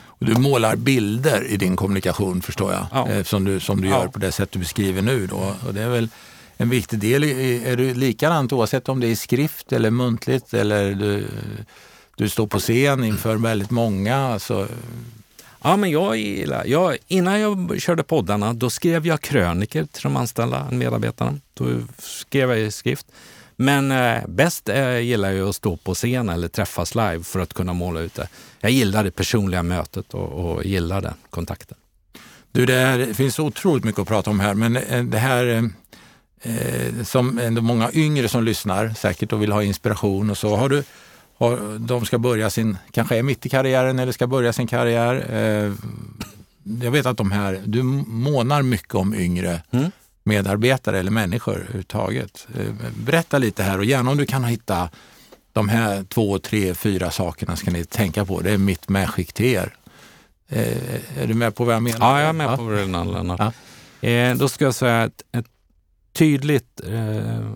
S1: Och du målar bilder i din kommunikation förstår jag, ja. eh, som du, som du gör på det sätt du beskriver nu. Då. Och det är väl en viktig del. Är du likadant oavsett om det är skrift eller muntligt eller du, du står på scen inför väldigt många? Alltså...
S2: Ja, men jag gillar, jag, innan jag körde poddarna, då skrev jag kröniker till de anställda medarbetarna. Då skrev jag i skrift. Men eh, bäst eh, gillar jag att stå på scen eller träffas live för att kunna måla ut det. Jag gillar det personliga mötet och, och gillar den kontakten.
S1: Du, det, här, det finns otroligt mycket att prata om här, men eh, det här eh, som ändå många yngre som lyssnar säkert och vill ha inspiration och så. Har du, har, de ska börja sin, kanske är mitt i karriären eller ska börja sin karriär. Eh, jag vet att de här, du månar mycket om yngre mm. medarbetare eller människor överhuvudtaget. Eh, berätta lite här och gärna om du kan hitta de här två, tre, fyra sakerna ska ni tänka på. Det är mitt medskick till er. Eh, är du med på vad jag menar?
S2: Ja, jag är med ja. på vad du menar, Ja. Eh, då ska jag säga att ett tydligt eh,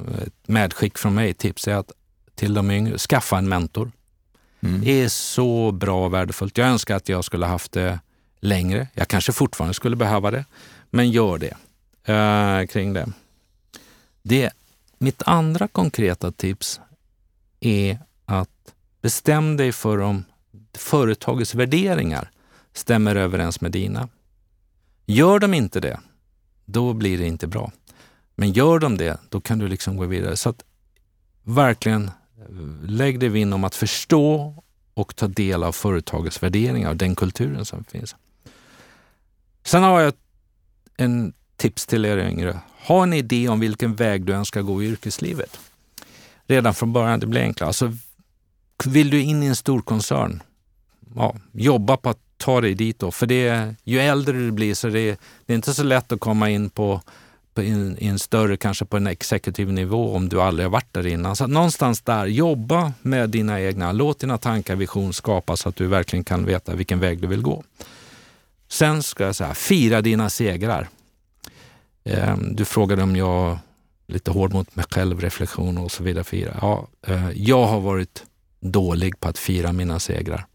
S2: medskick från mig, tips är att till de yngre, skaffa en mentor. Mm. Det är så bra och värdefullt. Jag önskar att jag skulle haft det längre. Jag kanske fortfarande skulle behöva det, men gör det eh, kring det. det. Mitt andra konkreta tips är att bestäm dig för om företagets värderingar stämmer överens med dina. Gör de inte det, då blir det inte bra. Men gör de det, då kan du liksom gå vidare. Så att verkligen lägg dig vinn om att förstå och ta del av företagets värderingar och den kulturen som finns. Sen har jag en tips till er yngre. Ha en idé om vilken väg du önskar gå i yrkeslivet. Redan från början, det blir enklare. Alltså, vill du in i en stor koncern, ja, jobba på att ta dig dit då. För det, ju äldre du blir så det, det är inte så lätt att komma in på i en, större, kanske på en exekutiv nivå om du aldrig har varit där innan. Så någonstans där, jobba med dina egna, låt dina tankar, vision skapas så att du verkligen kan veta vilken väg du vill gå. Sen ska jag säga, fira dina segrar. Ehm, du frågade om jag, lite hård mot mig själv, reflektion och så vidare. Fira. Ja, eh, jag har varit dålig på att fira mina segrar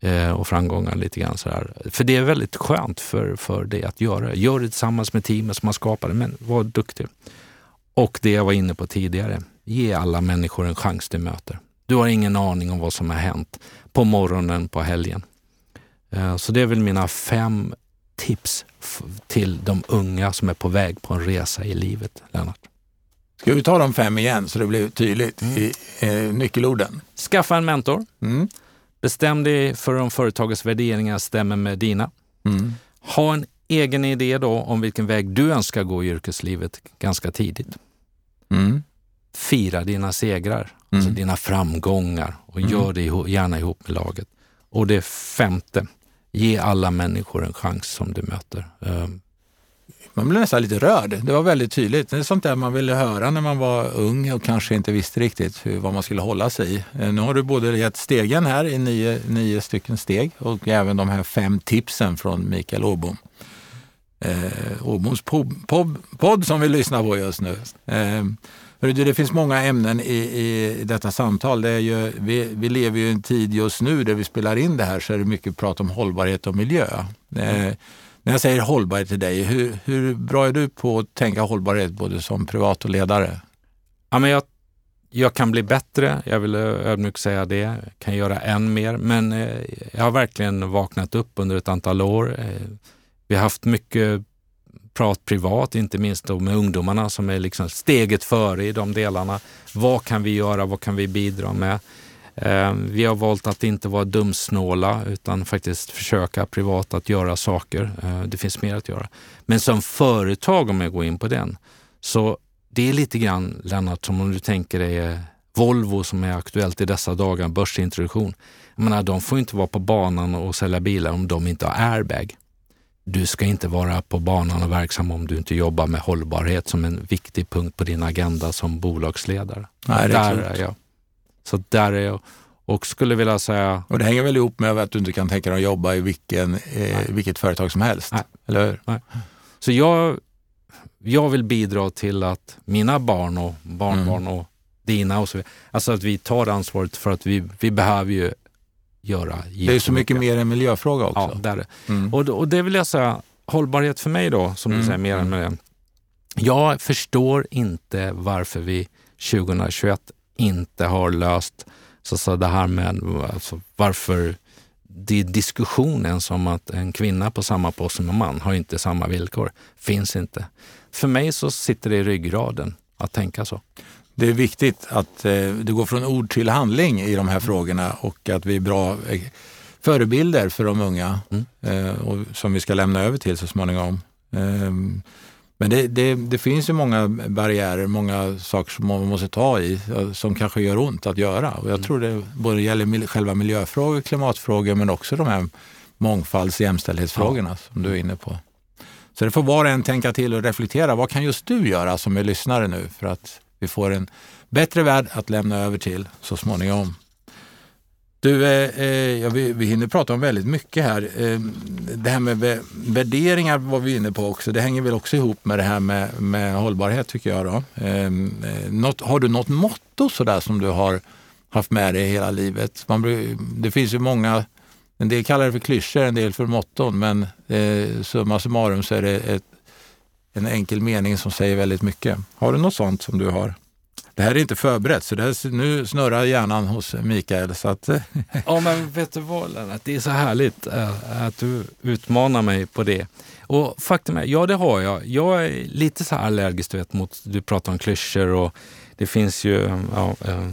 S2: eh, och framgångar lite grann sådär. För det är väldigt skönt för, för det att göra Gör det tillsammans med teamet som har skapat det, men var duktig. Och det jag var inne på tidigare, ge alla människor en chans du möter. Du har ingen aning om vad som har hänt på morgonen, på helgen. Eh, så det är väl mina fem tips till de unga som är på väg på en resa i livet, Lennart?
S1: Ska vi ta de fem igen så det blir tydligt i eh, nyckelorden?
S2: Skaffa en mentor. Mm. Bestäm dig för om företagets värderingar stämmer med dina. Mm. Ha en egen idé då om vilken väg du önskar gå i yrkeslivet ganska tidigt. Mm. Fira dina segrar, alltså mm. dina framgångar och mm. gör det gärna ihop med laget. Och det femte, ge alla människor en chans som du möter.
S1: Man blev nästan lite rörd. Det var väldigt tydligt. Det är sånt där man ville höra när man var ung och kanske inte visste riktigt hur, vad man skulle hålla sig i. Eh, nu har du både gett stegen här i nio, nio stycken steg och även de här fem tipsen från Mikael Åbom. Eh, Åboms podd som vi lyssnar på just nu. Eh, det finns många ämnen i, i detta samtal. Det är ju, vi, vi lever ju i en tid just nu där vi spelar in det här så är det mycket prat om hållbarhet och miljö. Eh, när jag säger hållbarhet till dig, hur, hur bra är du på att tänka hållbarhet både som privat och ledare?
S2: Ja, men jag, jag kan bli bättre, jag vill ödmjukt säga det. Jag kan göra än mer, men eh, jag har verkligen vaknat upp under ett antal år. Eh, vi har haft mycket prat privat, inte minst då med ungdomarna som är liksom steget före i de delarna. Vad kan vi göra? Vad kan vi bidra med? Eh, vi har valt att inte vara dumsnåla utan faktiskt försöka privat att göra saker. Eh, det finns mer att göra. Men som företag, om jag går in på den, så det är lite grann, Lennart, som om du tänker dig Volvo som är aktuellt i dessa dagar, börsintroduktion. Jag menar, de får inte vara på banan och sälja bilar om de inte har airbag. Du ska inte vara på banan och verksam om du inte jobbar med hållbarhet som en viktig punkt på din agenda som bolagsledare.
S1: Nej,
S2: där är jag. Så där är jag och skulle vilja säga...
S1: Och det hänger väl ihop med att du inte kan tänka dig att jobba i vilken, eh, vilket företag som helst?
S2: Nej.
S1: Eller hur?
S2: Nej. Så jag, jag vill bidra till att mina barn och barnbarn mm. och dina och så vidare, alltså att vi tar ansvaret för att vi, vi behöver ju göra
S1: Det är så mycket mer en miljöfråga också.
S2: Ja, det är. Mm. Och, och det vill jag säga, hållbarhet för mig då, som mm. du säger, mer än med det. Jag förstår inte varför vi 2021 inte har löst så, så det här med alltså, varför det är diskussionen som att en kvinna på samma post som en man har inte samma villkor. Finns inte. För mig så sitter det i ryggraden att tänka så.
S1: Det är viktigt att eh, det går från ord till handling i de här frågorna och att vi är bra eh, förebilder för de unga mm. eh, och, som vi ska lämna över till så småningom. Men det, det, det, finns ju många barriärer, många saker som man måste ta i som kanske gör ont att göra. Och jag mm. tror det både gäller själva miljöfrågor, klimatfrågor men också de här mångfalds och jämställdhetsfrågorna ja. som du är inne på. Så det får var och en tänka till och reflektera. Vad kan just du göra som är lyssnare nu för att vi får en bättre värld att lämna över till så småningom? Du, eh, eh, ja, vi, vi hinner prata om väldigt mycket här. Eh, det här med värderingar var vi inne på också. Det hänger väl också ihop med det här med, med hållbarhet tycker jag. Då. Ehm, eh något, har du något motto sådär som du har haft med dig hela livet? Man, det finns ju många, en del kallar det för klyschor, en del för motton, men eh, summa summarum så är det ett, en enkel mening som säger väldigt mycket. Har du något sånt som du har? Det här är inte förberett, så det här, nu snurrar hjärnan hos Mikael. Så att...
S2: ja, men vet du vad Lennart, det är så härligt äh, att du utmanar mig på det. Och faktum är, ja det har jag. Jag är lite så allergisk du vet, mot, du pratar om klyschor och det finns ju ja, äh,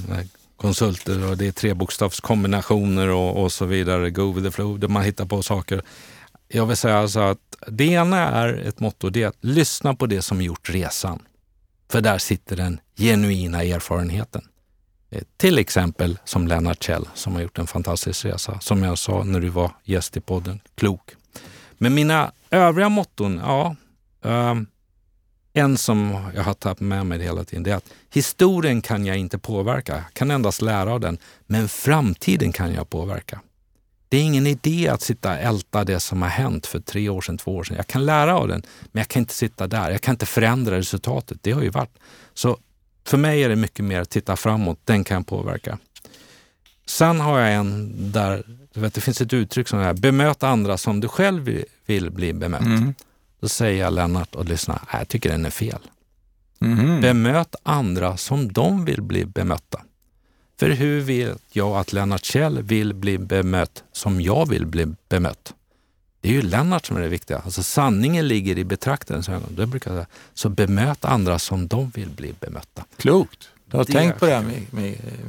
S2: konsulter och det är trebokstavskombinationer och, och så vidare. Go with the flow, där man hittar på saker. Jag vill säga alltså att det ena är ett motto, det är att lyssna på det som gjort resan. För där sitter den genuina erfarenheten. Eh, till exempel som Lennart Kjell som har gjort en fantastisk resa. Som jag sa när du var gäst i podden, klok. Men mina övriga motton, ja. Um, en som jag har tagit med mig hela tiden, det är att historien kan jag inte påverka. Jag kan endast lära av den. Men framtiden kan jag påverka. Det är ingen idé att sitta och älta det som har hänt för tre år sedan, två år sedan. Jag kan lära av den, men jag kan inte sitta där. Jag kan inte förändra resultatet. Det har ju varit. Så för mig är det mycket mer att titta framåt. Den kan jag påverka. Sen har jag en där du vet, det finns ett uttryck som är bemöt andra som du själv vill bli bemött. Mm. Då säger jag Lennart och lyssna, jag tycker den är fel. Mm. Bemöt andra som de vill bli bemötta. För hur vet jag att Lennart Kjell vill bli bemött som jag vill bli bemött? Det är ju Lennart som är det viktiga. Alltså sanningen ligger i betraktarens ögon. Det brukar säga. Så bemöt andra som de vill bli bemötta.
S1: Klokt. Du har
S2: Det
S1: tänkt på det här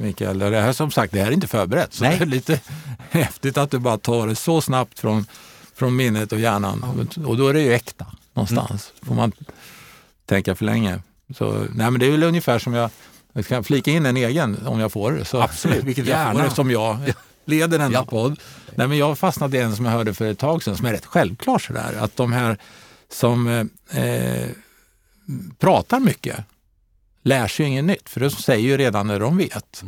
S1: Mikael. Det här som sagt, det här är inte förberett. Så
S2: Nej.
S1: det är lite <laughs> häftigt att du bara tar det så snabbt från, från minnet och hjärnan. Och då är det ju äkta någonstans. Får man tänka för länge. Så, nej men det är väl ungefär som jag, jag ska flika in en egen om jag får. Så,
S2: Absolut, <laughs>
S1: Vilket jag får eftersom jag leder denna
S2: Ja.
S1: podd. Nej, men jag har fastnat i en som jag hörde för ett tag sedan som är rätt självklar sådär. Att de här som eh, eh, pratar mycket lär sig inget nytt, för de säger ju redan när de vet.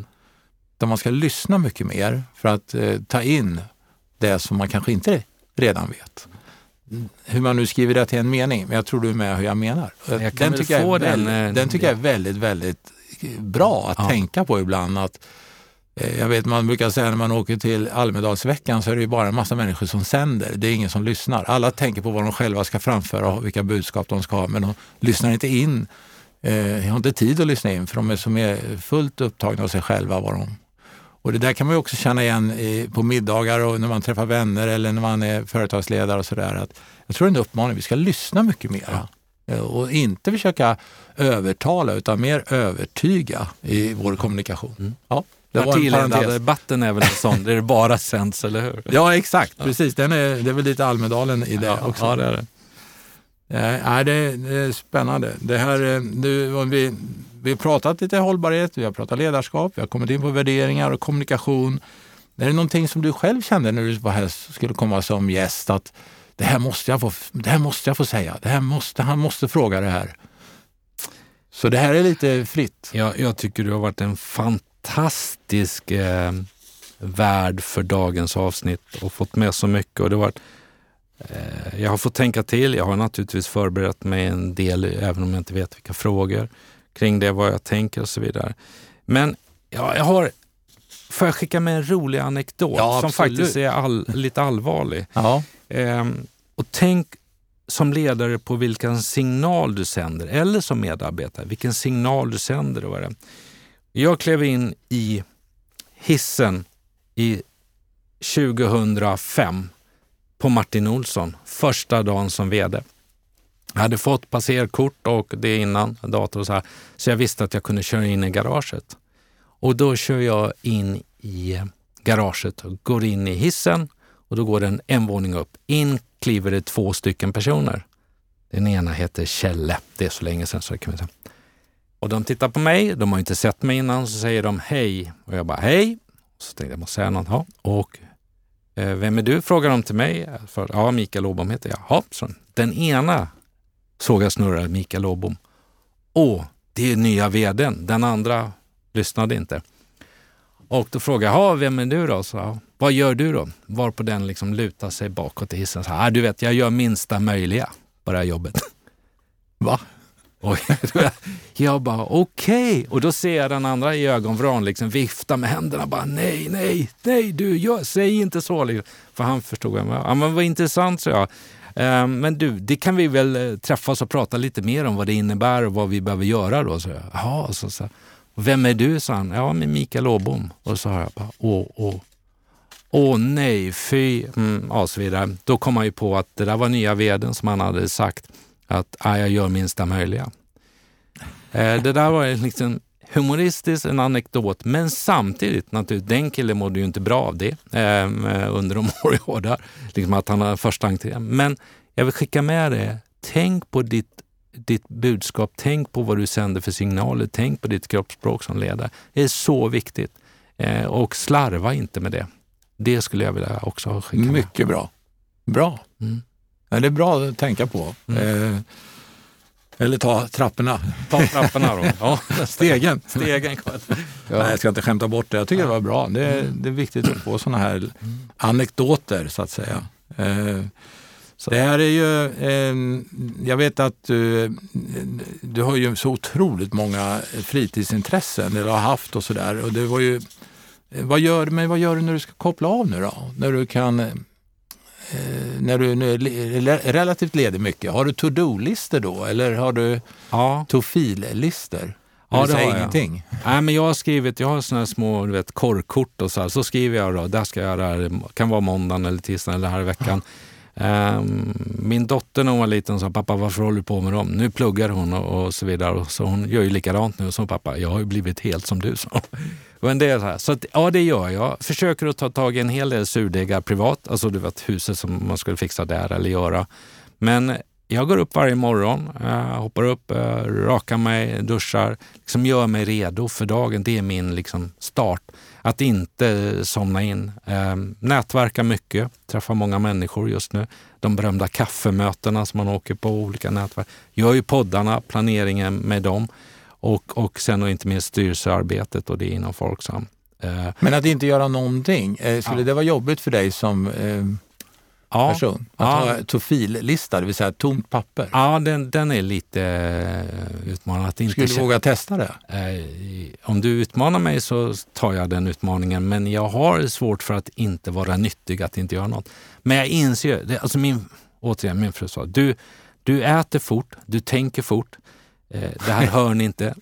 S1: Utan man ska lyssna mycket mer för att eh, ta in det som man kanske inte redan vet. Hur man nu skriver det till en mening, men jag tror du är med hur jag menar.
S2: Jag kan
S1: den tycker, jag
S2: den,
S1: väldigt,
S2: eh,
S1: den tycker jag är väldigt, väldigt bra att
S2: Ja.
S1: tänka på ibland. Att, eh, jag vet man brukar säga när man åker till Almedalsveckan så är det ju bara en massa människor som sänder. Det är ingen som lyssnar. Alla tänker på vad de själva ska framföra och vilka budskap de ska ha, men de lyssnar inte in. Eh, jag har inte tid att lyssna in för de är som är fullt upptagna av sig själva. Vad de, och det där kan man också känna igen på middagar och när man träffar vänner eller när man är företagsledare och sådär. Jag tror det är en uppmaning, vi ska lyssna mycket mer. Eh, Och inte försöka övertala utan mer övertyga i vår kommunikation. Ja, det.
S2: Partiledardebatten är väl en sån där det bara sänds, eller hur?
S1: Ja, exakt. Precis. Den är, det är väl lite Almedalen i det
S2: Ja,
S1: också.
S2: ja, det är det.
S1: Nej, nej, det, är spännande. Det här, eh, nu, vi, vi har pratat lite hållbarhet, vi har pratat ledarskap, vi har kommit in på värderingar och kommunikation. Är det någonting som du själv kände när du var här, skulle komma som gäst att det här måste jag få, det här måste jag få säga, det här måste, han måste fråga det här. Så det här är lite fritt.
S2: Jag, jag tycker du har varit en fantastisk eh, värd för dagens avsnitt och fått med så mycket. Och det har varit, eh, jag har fått tänka till. Jag har naturligtvis förberett mig en del, även om jag inte vet vilka frågor kring det, vad jag tänker och så vidare. Men ja, jag har, får jag skicka med en rolig anekdot
S1: Ja,
S2: som faktiskt är all, lite allvarlig?
S1: Ja,
S2: Ehm, och tänk som ledare på vilken signal du sänder, eller som medarbetare, vilken signal du sänder. Och vad det är. Jag klev in i hissen i 2005 på Martin Olsson, första dagen som VD. Jag hade fått passerkort och det innan, dator och så här, så jag visste att jag kunde köra in i garaget. Och då kör jag in i garaget och går in i hissen och då går den en våning upp. In kliver det två stycken personer. Den ena heter Kjelle. Det är så länge sedan så det kan vi säga. Och de tittar på mig, de har inte sett mig innan, så säger de hej. Och jag bara hej. Så tänkte jag, måste säga något. Ja. Och eh, vem är du? Frågar de till mig. För, ja, Mikael Åbom heter jag. Ja, så den ena såg jag snurra, Mikael Åbom. Åh, det är nya vdn. Den andra lyssnade inte. Och då frågade jag, vem är du då? Så, "Ja, vad gör du då? Varpå den liksom lutar sig bakåt i hissen. Så, här, ah, du vet, jag gör minsta möjliga på det här jobbet. <laughs>
S1: va?
S2: Oj. <laughs> jag bara okej. Och då ser jag den andra i ögonvrån liksom vifta med händerna. bara Nej, nej, nej, du, jag, säg inte så. Liksom. För han förstod. vad jag. Ja, men vad intressant, så jag. Ehm, Men du, det kan vi väl eh, träffas och prata lite mer om vad det innebär och vad vi behöver göra då. Så jag, Jaha, så, så. Vem är du? sa han. Ja, men Mikael Åbom. Och så har jag bara, åh, åh. Åh nej, fy, mm, och så vidare. Då kom han ju på att det där var nya veden som han hade sagt att ah, jag gör minsta möjliga. Eh, det där var liksom humoristiskt, en anekdot, men samtidigt naturligtvis, den killen mådde ju inte bra av det eh, under de <laughs> år jag var där. Liksom att han hade första. Men jag vill skicka med det, tänk på ditt, ditt budskap, tänk på vad du sänder för signaler, tänk på ditt kroppsspråk som ledare. Det är så viktigt. Eh, och slarva inte med det. Det skulle jag vilja också skicka med.
S1: Mycket bra. Bra.
S2: Mm.
S1: Ja, det är bra att tänka på.
S2: Mm.
S1: Eh, eller ta trapporna.
S2: Ta trapporna då. <laughs> Ja,
S1: Stegen.
S2: stegen. <laughs>
S1: Nej, jag ska inte skämta bort det. Jag tycker det var bra. Det är, det är viktigt att få sådana här anekdoter, så att säga. Eh,
S2: Så-
S1: det här är ju, eh, jag vet att du, du har ju så otroligt många fritidsintressen, eller har haft och sådär. Och det var ju, vad gör, men vad gör du när du ska koppla av nu då? När du kan, eh, när du nu är relativt ledig mycket. Har du to-do-listor då eller har du
S2: Ja,
S1: to-fil-listor?
S2: Ja,
S1: det
S2: har jag.
S1: ingenting.
S2: Nej, men jag har skrivit, jag har såna här små du vet, korrkort och så här. Så skriver jag då, där ska jag göra det kan vara måndagen eller tisdagen eller här i veckan. Ehm, min dotter när hon var liten sa pappa varför håller du på med dem? Nu pluggar hon och, och så vidare. Så hon gör ju likadant nu som pappa. Jag har ju blivit helt som du sa. Och en del så här. Så att, ja, det gör jag. Försöker att ta tag i en hel del surdegar privat. Alltså du vet huset som man skulle fixa där eller göra. Men jag går upp varje morgon, eh, hoppar upp, eh, rakar mig, duschar, liksom gör mig redo för dagen. Det är min liksom, start. Att inte eh, somna in. Ehm, nätverka mycket, träffa många människor just nu. De berömda kaffemötena som man åker på, olika nätverk. Gör ju poddarna, planeringen med dem och, och sen och inte minst styrelsearbetet och det inom Folksam.
S1: Men att inte göra någonting, skulle ja. det vara jobbigt för dig som ja. person. Att ja. ha tofillista, det vill säga tomt papper.
S2: Ja, den, den är lite utmanande. Att
S1: inte Skulle du våga testa det?
S2: Om du utmanar mig så tar jag den utmaningen, men jag har svårt för att inte vara nyttig, att inte göra något. Men jag inser, alltså min, återigen min fru sa, du, du äter fort, du tänker fort, eh, det här hör ni inte.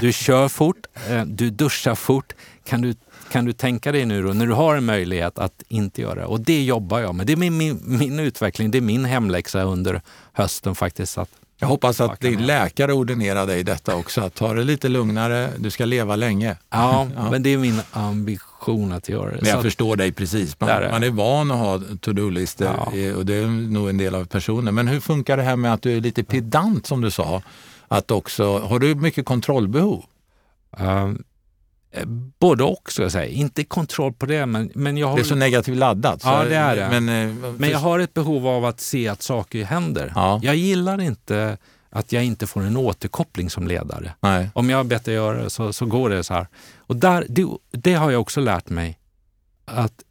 S2: Du kör fort, du duschar fort. Kan du kan du tänka dig nu då, när du har en möjlighet att inte göra det? Och det jobbar jag med. Det är min, min, min utveckling, det är min hemläxa under hösten faktiskt. Att
S1: jag hoppas att din läkare ordinerar dig detta också, att ta det lite lugnare, du ska leva länge.
S2: Ja, ja. men det är min ambition att göra det.
S1: Men jag Så förstår dig precis. Man, är, man är van att ha to-do-listor ja. och det är nog en del av personen. Men hur funkar det här med att du är lite pedant som du sa? Att också, har du mycket kontrollbehov?
S2: Um, både och, ska jag säga. Inte kontroll på det, men, men jag har...
S1: Det är så negativt laddat.
S2: Så ja, det är det. Men, eh, men jag har ett behov av att se att saker händer. Ja. Jag gillar inte att jag inte får en återkoppling som ledare. Nej. Om jag har bett dig göra det så, så går det så här. Och där, det, det har jag också lärt mig. Att,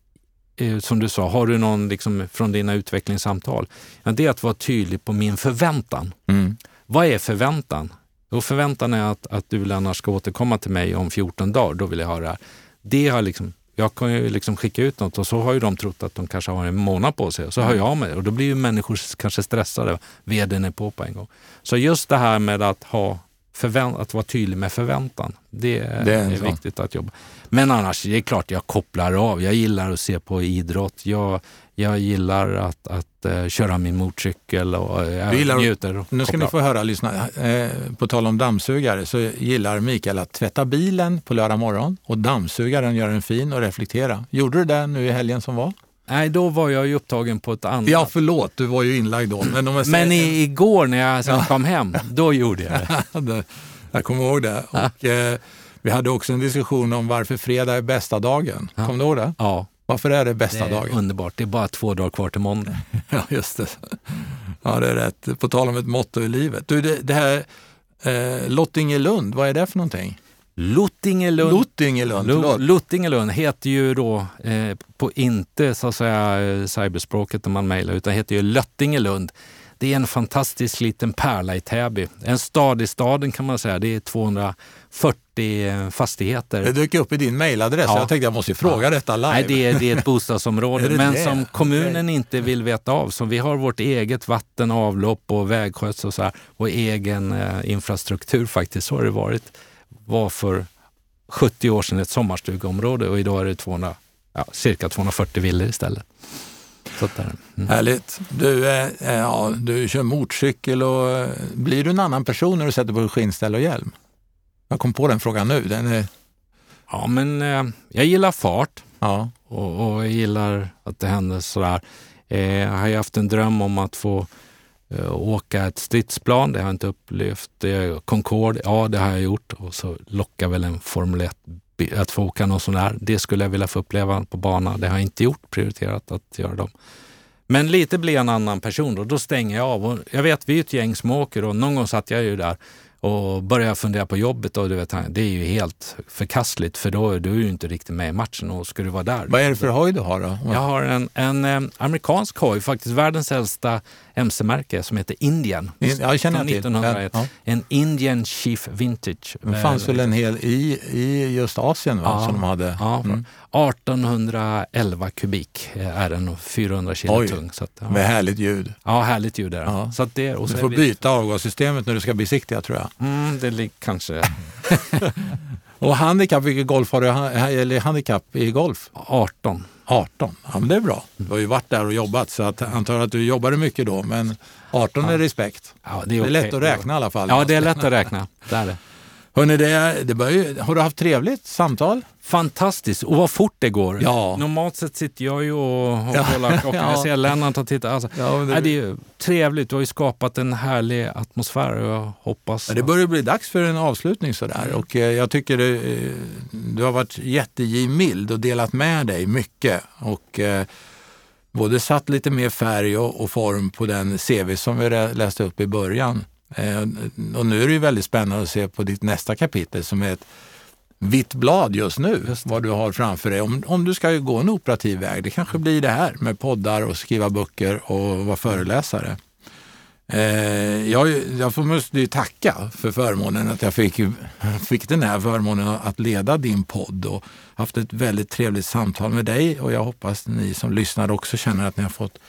S2: eh, som du sa, har du någon liksom, från dina utvecklingssamtal? Ja, det är att vara tydlig på min förväntan. Mm. Vad är förväntan? Och förväntan är att, att du Lennart ska återkomma till mig om 14 dagar, då vill jag höra det här. Det har liksom, jag kan ju liksom skicka ut något och så har ju de trott att de kanske har en månad på sig. Så hör jag med och då blir ju människor kanske stressade. Vdn är på på en gång. Så just det här med att, ha att vara tydlig med förväntan, det, det är, är viktigt att jobba. Men annars, det är klart jag kopplar av. Jag gillar att se på idrott. Jag, jag gillar att, att uh, köra min motorcykel och uh, jag gillar, njuter. Och
S1: nu ska ni få höra, lyssna. Eh, på tal om dammsugare så gillar Mikael att tvätta bilen på lördag morgon och dammsugaren gör den fin och reflektera. Gjorde du det nu i helgen som var?
S2: Nej, då var jag ju upptagen på ett annat.
S1: Ja, förlåt, du var ju inlagd då.
S2: Men, om jag säger... men i, igår när jag <laughs> ja. kom hem, då gjorde jag
S1: det. <laughs> jag kommer ihåg det. Och, <laughs> eh, vi hade också en diskussion om varför fredag är bästa dagen. Ja. Kommer du ihåg det?
S2: Ja.
S1: Varför är det bästa
S2: det är
S1: dagen?
S2: Underbart, det är bara två dagar kvar till måndag. <laughs>
S1: ja, just det. Ja, det är rätt. På tal om ett motto i livet. Du, det, det här eh, Lottingelund, vad är det för någonting?
S2: Luttingelund,
S1: Luttingelund,
S2: Luttingelund heter ju då eh, på inte så att säga eh, cyberspråket när man mejlar, utan heter ju Löttingelund. Det är en fantastisk liten pärla i Täby. En stad i staden kan man säga. Det är 240 eh, fastigheter.
S1: Det dök upp i din mejladress. Ja. Jag tänkte jag måste fråga ja. detta live.
S2: Nej, det är, det är ett bostadsområde, <laughs> är men det? som kommunen inte vill veta av. Så vi har vårt eget vatten, avlopp och vägskötsel och, så här, och egen eh, infrastruktur faktiskt. Så har det varit. var för 70 år sedan ett sommarstugeområde och idag är det 200, ja, cirka 240 villor istället.
S1: Mm. Härligt. Du, eh, ja, du kör motorcykel och eh, blir du en annan person när du sätter på skinnställ och hjälm? Jag kom på den frågan nu. Den är...
S2: Ja, men eh, jag gillar fart ja. och, och, jag gillar att det händer sådär. Eh, jag har ju haft en dröm om att få eh, åka ett stridsplan. Det har jag inte upplevt. Concorde, ja det har jag gjort. Och så lockar väl en Formel 1 att få åka någon sån där. Det skulle jag vilja få uppleva på bana. Det har jag inte gjort, prioriterat att göra dem. Men lite blir jag en annan person då. Då stänger jag av. Och jag vet, vi är ett gäng som åker och någon gång satt jag ju där och började fundera på jobbet och du vet, det är ju helt förkastligt för då, då är du inte riktigt med i matchen och ska du vara där.
S1: Vad är det för hoj du har då?
S2: Jag har en, en, eh, amerikansk hoj, faktiskt världens äldsta mc-märke som heter Indian.
S1: In, jag känner till. 1901.
S2: Ja. En Indian Chief Vintage.
S1: Det fanns väl en hel i, i just Asien va? Ja, som de hade?
S2: Ja, mm. 1811 kubik är den och 400 kilo Oj, tung. Så att,
S1: ja. Med härligt ljud.
S2: Ja, härligt ljud är
S1: ja. så det. Och så du får byta avgassystemet när du ska besiktiga tror jag.
S2: Mm, det kanske. <laughs>
S1: och handikapp, vilket golf har du? Eller handikapp i golf?
S2: 18.
S1: 18. Ja, men det är bra. Du har ju varit där och jobbat så att, jag antar att du jobbade mycket då. Men 18 är respekt.
S2: Ja,
S1: Det är
S2: okej.
S1: lätt att räkna i alla fall.
S2: Ja, det är lätt att räkna. Det är det.
S1: Hörrni, det, det börjar har du haft trevligt samtal?
S2: Fantastiskt. Och vad fort det går.
S1: Ja.
S2: Normalt sett sitter jag ju och, och
S1: Ja.
S2: kollar klockan.
S1: Ja.
S2: Jag ser Lennart och tittar. Alltså,
S1: Ja, det-
S2: nej, det är trevligt. Du har ju skapat en härlig atmosfär och jag hoppas...
S1: Ja, det börjar bli dags för en avslutning sådär. Och eh, jag tycker du, eh, du har varit jättegivmild och delat med dig mycket. Och eh, både satt lite mer färg och, och form på den CV som vi lä- läste upp i början. Eh, och nu är det ju väldigt spännande att se på ditt nästa kapitel som är ett vitt blad just nu, vad du har framför dig. Om, om du ska gå en operativ väg, det kanske blir det här med poddar och skriva böcker och vara föreläsare. Eh, jag, jag måste ju tacka för förmånen att jag fick, <laughs> fick den här förmånen att leda din podd och haft ett väldigt trevligt samtal med dig och jag hoppas ni som lyssnar också känner att ni har fått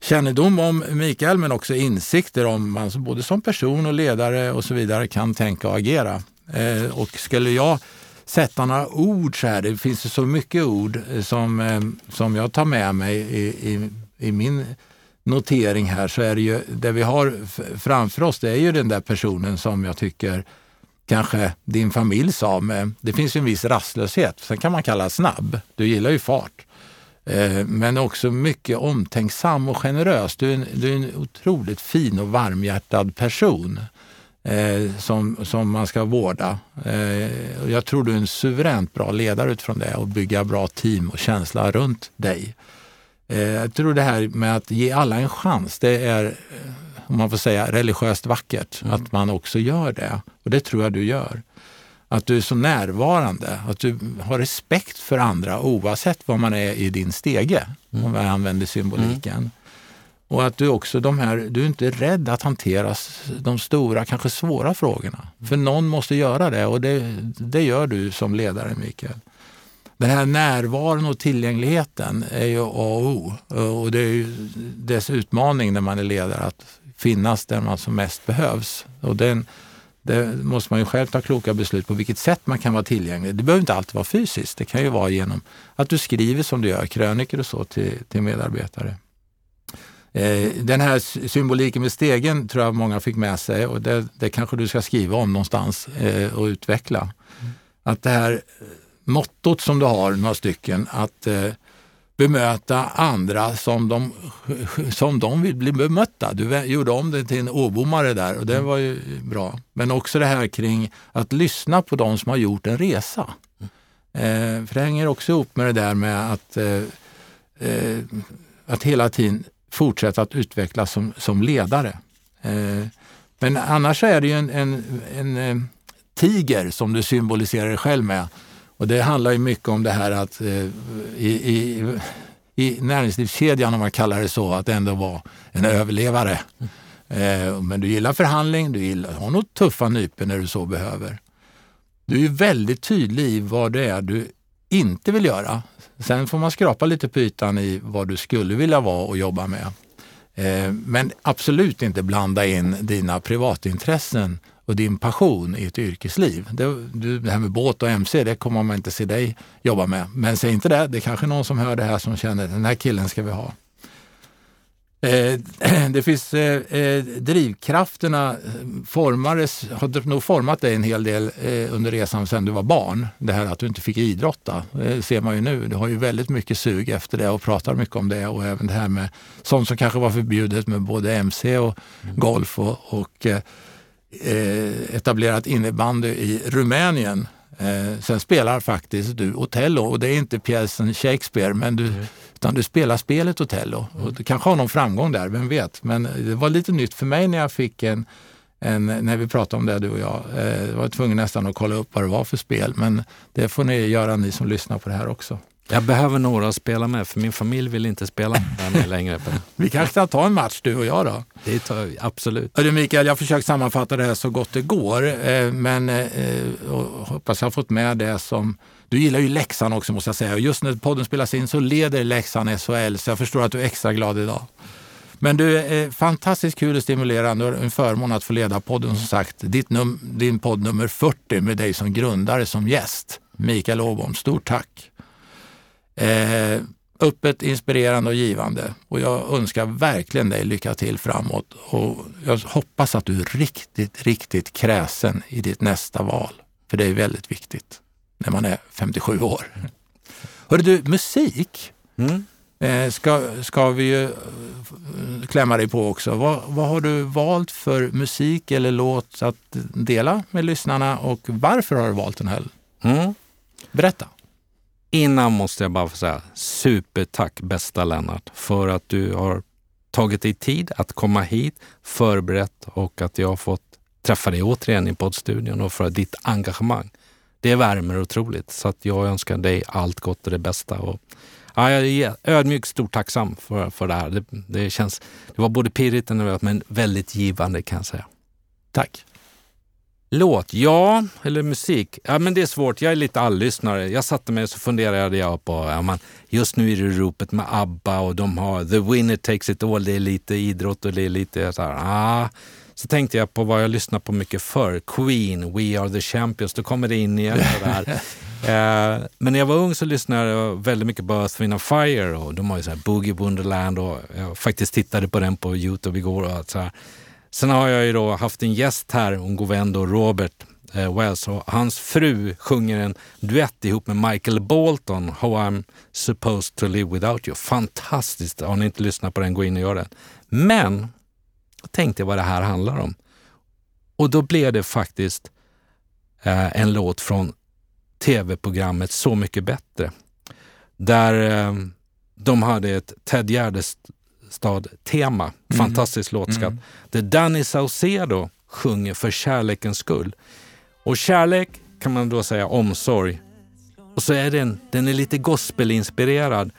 S1: kännedom om Mikael men också insikter om man både som person och ledare och så vidare kan tänka och agera. Eh, och skulle jag sätta några ord så här, det finns ju så mycket ord eh, som, eh, som jag tar med mig i, i, i min notering här så är det ju, det vi har framför oss det är ju den där personen som jag tycker kanske din familj sa men det finns ju en viss rastlöshet, sen kan man kalla snabb, du gillar ju fart. Eh, men också mycket omtänksam och generös. Du är en, du är en otroligt fin och varmhjärtad person eh, som, som man ska vårda. Eh, jag tror du är en suveränt bra ledare utifrån det och bygga bra team och känsla runt dig. Eh, jag tror det här med att ge alla en chans, det är, om man får säga, religiöst vackert. Att man också gör det. Och det tror jag du gör. Att du är så närvarande, att du har respekt för andra oavsett var man är i din stege, om jag använder symboliken. Och att du också de här, du är inte rädd att hantera de stora, kanske svåra frågorna. För någon måste göra det och det, det gör du som ledare, Mikael. Den här närvaron och tillgängligheten är ju A och O. Och det är ju dess utmaning när man är ledare att finnas där man som mest behövs. Och den, det måste man ju själv ta kloka beslut på vilket sätt man kan vara tillgänglig. Det behöver inte alltid vara fysiskt. Det kan ju vara genom att du skriver som du gör, krönikor och så till, till medarbetare. Eh, Den här sy- symboliken med stegen tror jag många fick med sig och det, det kanske du ska skriva om någonstans eh, och utveckla. Att det här eh, mottot som du har, några stycken, att eh, bemöta andra som de, som de vill bli bemötta. Du gjorde om det till en åbommare där och det var ju bra. Men också det här kring att lyssna på de som har gjort en resa. Eh, för det hänger också ihop med det där med att, eh, eh, att hela tiden fortsätta att utvecklas som, som ledare. Eh, men annars är det ju en, en, en eh, tiger som du symboliserar dig själv med. Och det handlar ju mycket om det här att eh, i, i, i näringslivskedjan, om man kallar det så, att ändå vara en överlevare. Eh, men du gillar förhandling, du gillar, har nog tuffa nyper när du så behöver. Du är väldigt tydlig i vad det är du inte vill göra. Sen får man skrapa lite på ytan i vad du skulle vilja vara och jobba med. Eh, Men absolut inte blanda in dina privatintressen och din passion i ett yrkesliv. Det, det här med båt och MC, det kommer man inte se dig jobba med. Men säg inte det, det är kanske någon som hör det här som känner den här killen ska vi ha. Eh, <clears throat> det finns eh, eh, drivkrafterna formades, har nog format dig en hel del under resan sedan du var barn. Det här att du inte fick idrotta, ser man ju nu. Du har ju väldigt mycket sug efter det och pratar mycket om det och även det här med sånt som kanske var förbjudet med både MC och golf och, och etablerat innebandy i Rumänien. Eh, sen spelar faktiskt du Otello och det är inte pjäsen Shakespeare men du, utan du spelar spelet Otello. Och du kanske har någon framgång där, vem vet. Men det var lite nytt för mig när jag fick en, en när vi pratade om det du och jag. Eh, jag var tvungen nästan att kolla upp vad det var för spel men det får ni göra ni som lyssnar på det här också.
S2: Jag behöver några att spela med för min familj vill inte spela med mig längre. <laughs>
S1: Vi kanske ska ta en match du och jag då?
S2: Det tar, absolut.
S1: Hörru Mikael, jag har försökt sammanfatta det här så gott det går. eh, Men eh, hoppas jag har fått med det som... Du gillar ju Leksand också måste jag säga. Och just när podden spelas in så leder Leksand SHL så jag förstår att du är extra glad idag. Men du, är fantastiskt kul och stimulerande och en förmån att få leda podden som sagt. Ditt num, din podd nummer 40 med dig som grundare, som gäst. Mikael Åbom, stort tack. Eh, öppet, inspirerande och givande. Och jag önskar verkligen dig lycka till framåt. Och jag hoppas att du är riktigt, riktigt kräsen i ditt nästa val. För det är väldigt viktigt när man är 57 år. Hörru du, musik
S2: Mm.
S1: eh, ska, ska vi ju eh, klämma dig på också. Vad, vad har du valt för musik eller låt att dela med lyssnarna och varför har du valt den här?
S2: Mm.
S1: Berätta.
S2: Innan måste jag bara få säga supertack bästa Lennart för att du har tagit dig tid att komma hit, förberett och att jag har fått träffa dig återigen i poddstudion och för ditt engagemang. Det värmer otroligt så att jag önskar dig allt gott och det bästa. Och, ja, jag är ödmjukt stort tacksam för, för det här. Det, det, känns, det var både pirrigt och nervöst men väldigt givande kan jag säga.
S1: Tack.
S2: Låt, ja, eller musik. Ja, men det är svårt. Jag är lite alllyssnare. Jag satte mig och så funderade jag på, ja, man, just nu är det ropet med ABBA och de har The Winner Takes It All. Det är lite idrott och det är lite så här, ah. Så tänkte jag på vad jag lyssnade på mycket förr. Queen, We Are The Champions. Då kommer det in igen. Det <laughs> eh, men när jag var ung så lyssnade jag väldigt mycket på Earth, Wind Fire och de har ju så här Boogie Wonderland och jag faktiskt tittade på den på Youtube igår. Och så här. Sen har jag ju då haft en gäst här, en god vän då, Robert eh, Wells. Och hans fru sjunger en duett ihop med Michael Bolton, How I'm supposed to live without you. Fantastiskt! Har ni inte lyssnat på den, gå in och gör den. Men jag tänkte vad det här handlar om. Och då blev det faktiskt eh, en låt från tv-programmet Så mycket bättre. Där eh, de hade ett Ted Gärdestad-tema, fantastisk låtskatt, där Danny Saucedo sjunger för kärlekens skull. Och kärlek kan man då säga omsorg. Och så är den, den är lite gospelinspirerad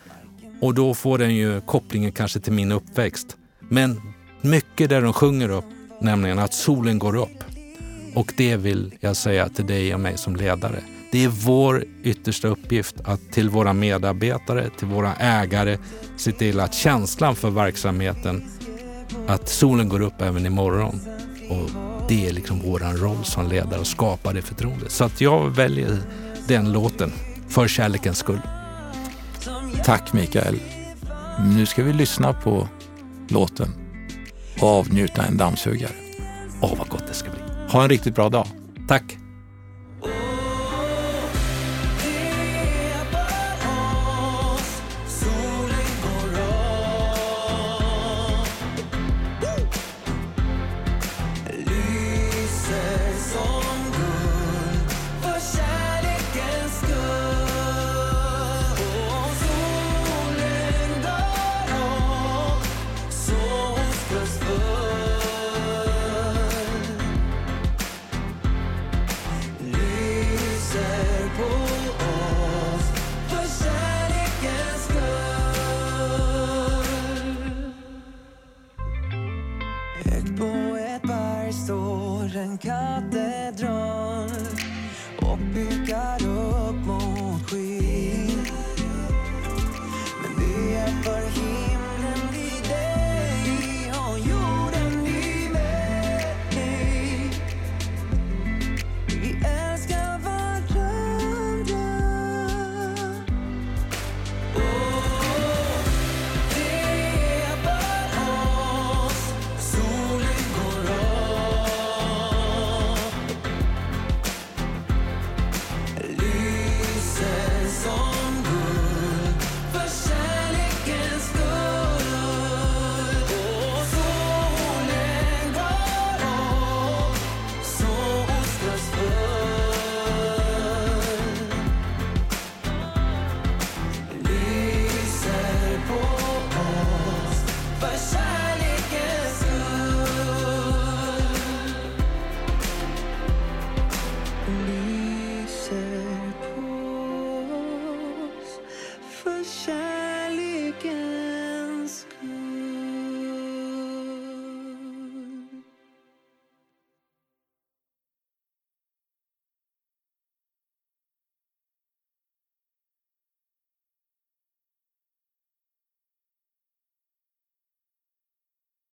S2: och då får den ju kopplingen kanske till min uppväxt. Men mycket där de sjunger upp, nämligen att solen går upp. Och det vill jag säga till dig och mig som ledare. Det är vår yttersta uppgift att till våra medarbetare, till våra ägare, se till att känslan för verksamheten, att solen går upp även imorgon. Och det är liksom våran roll som ledare att skapa det förtroendet. Så att jag väljer den låten, för kärlekens skull.
S1: Tack Mikael. Nu ska vi lyssna på låten och avnjuta en dammsugare.
S2: Åh, vad gott det ska bli.
S1: Ha en riktigt bra dag.
S2: Tack!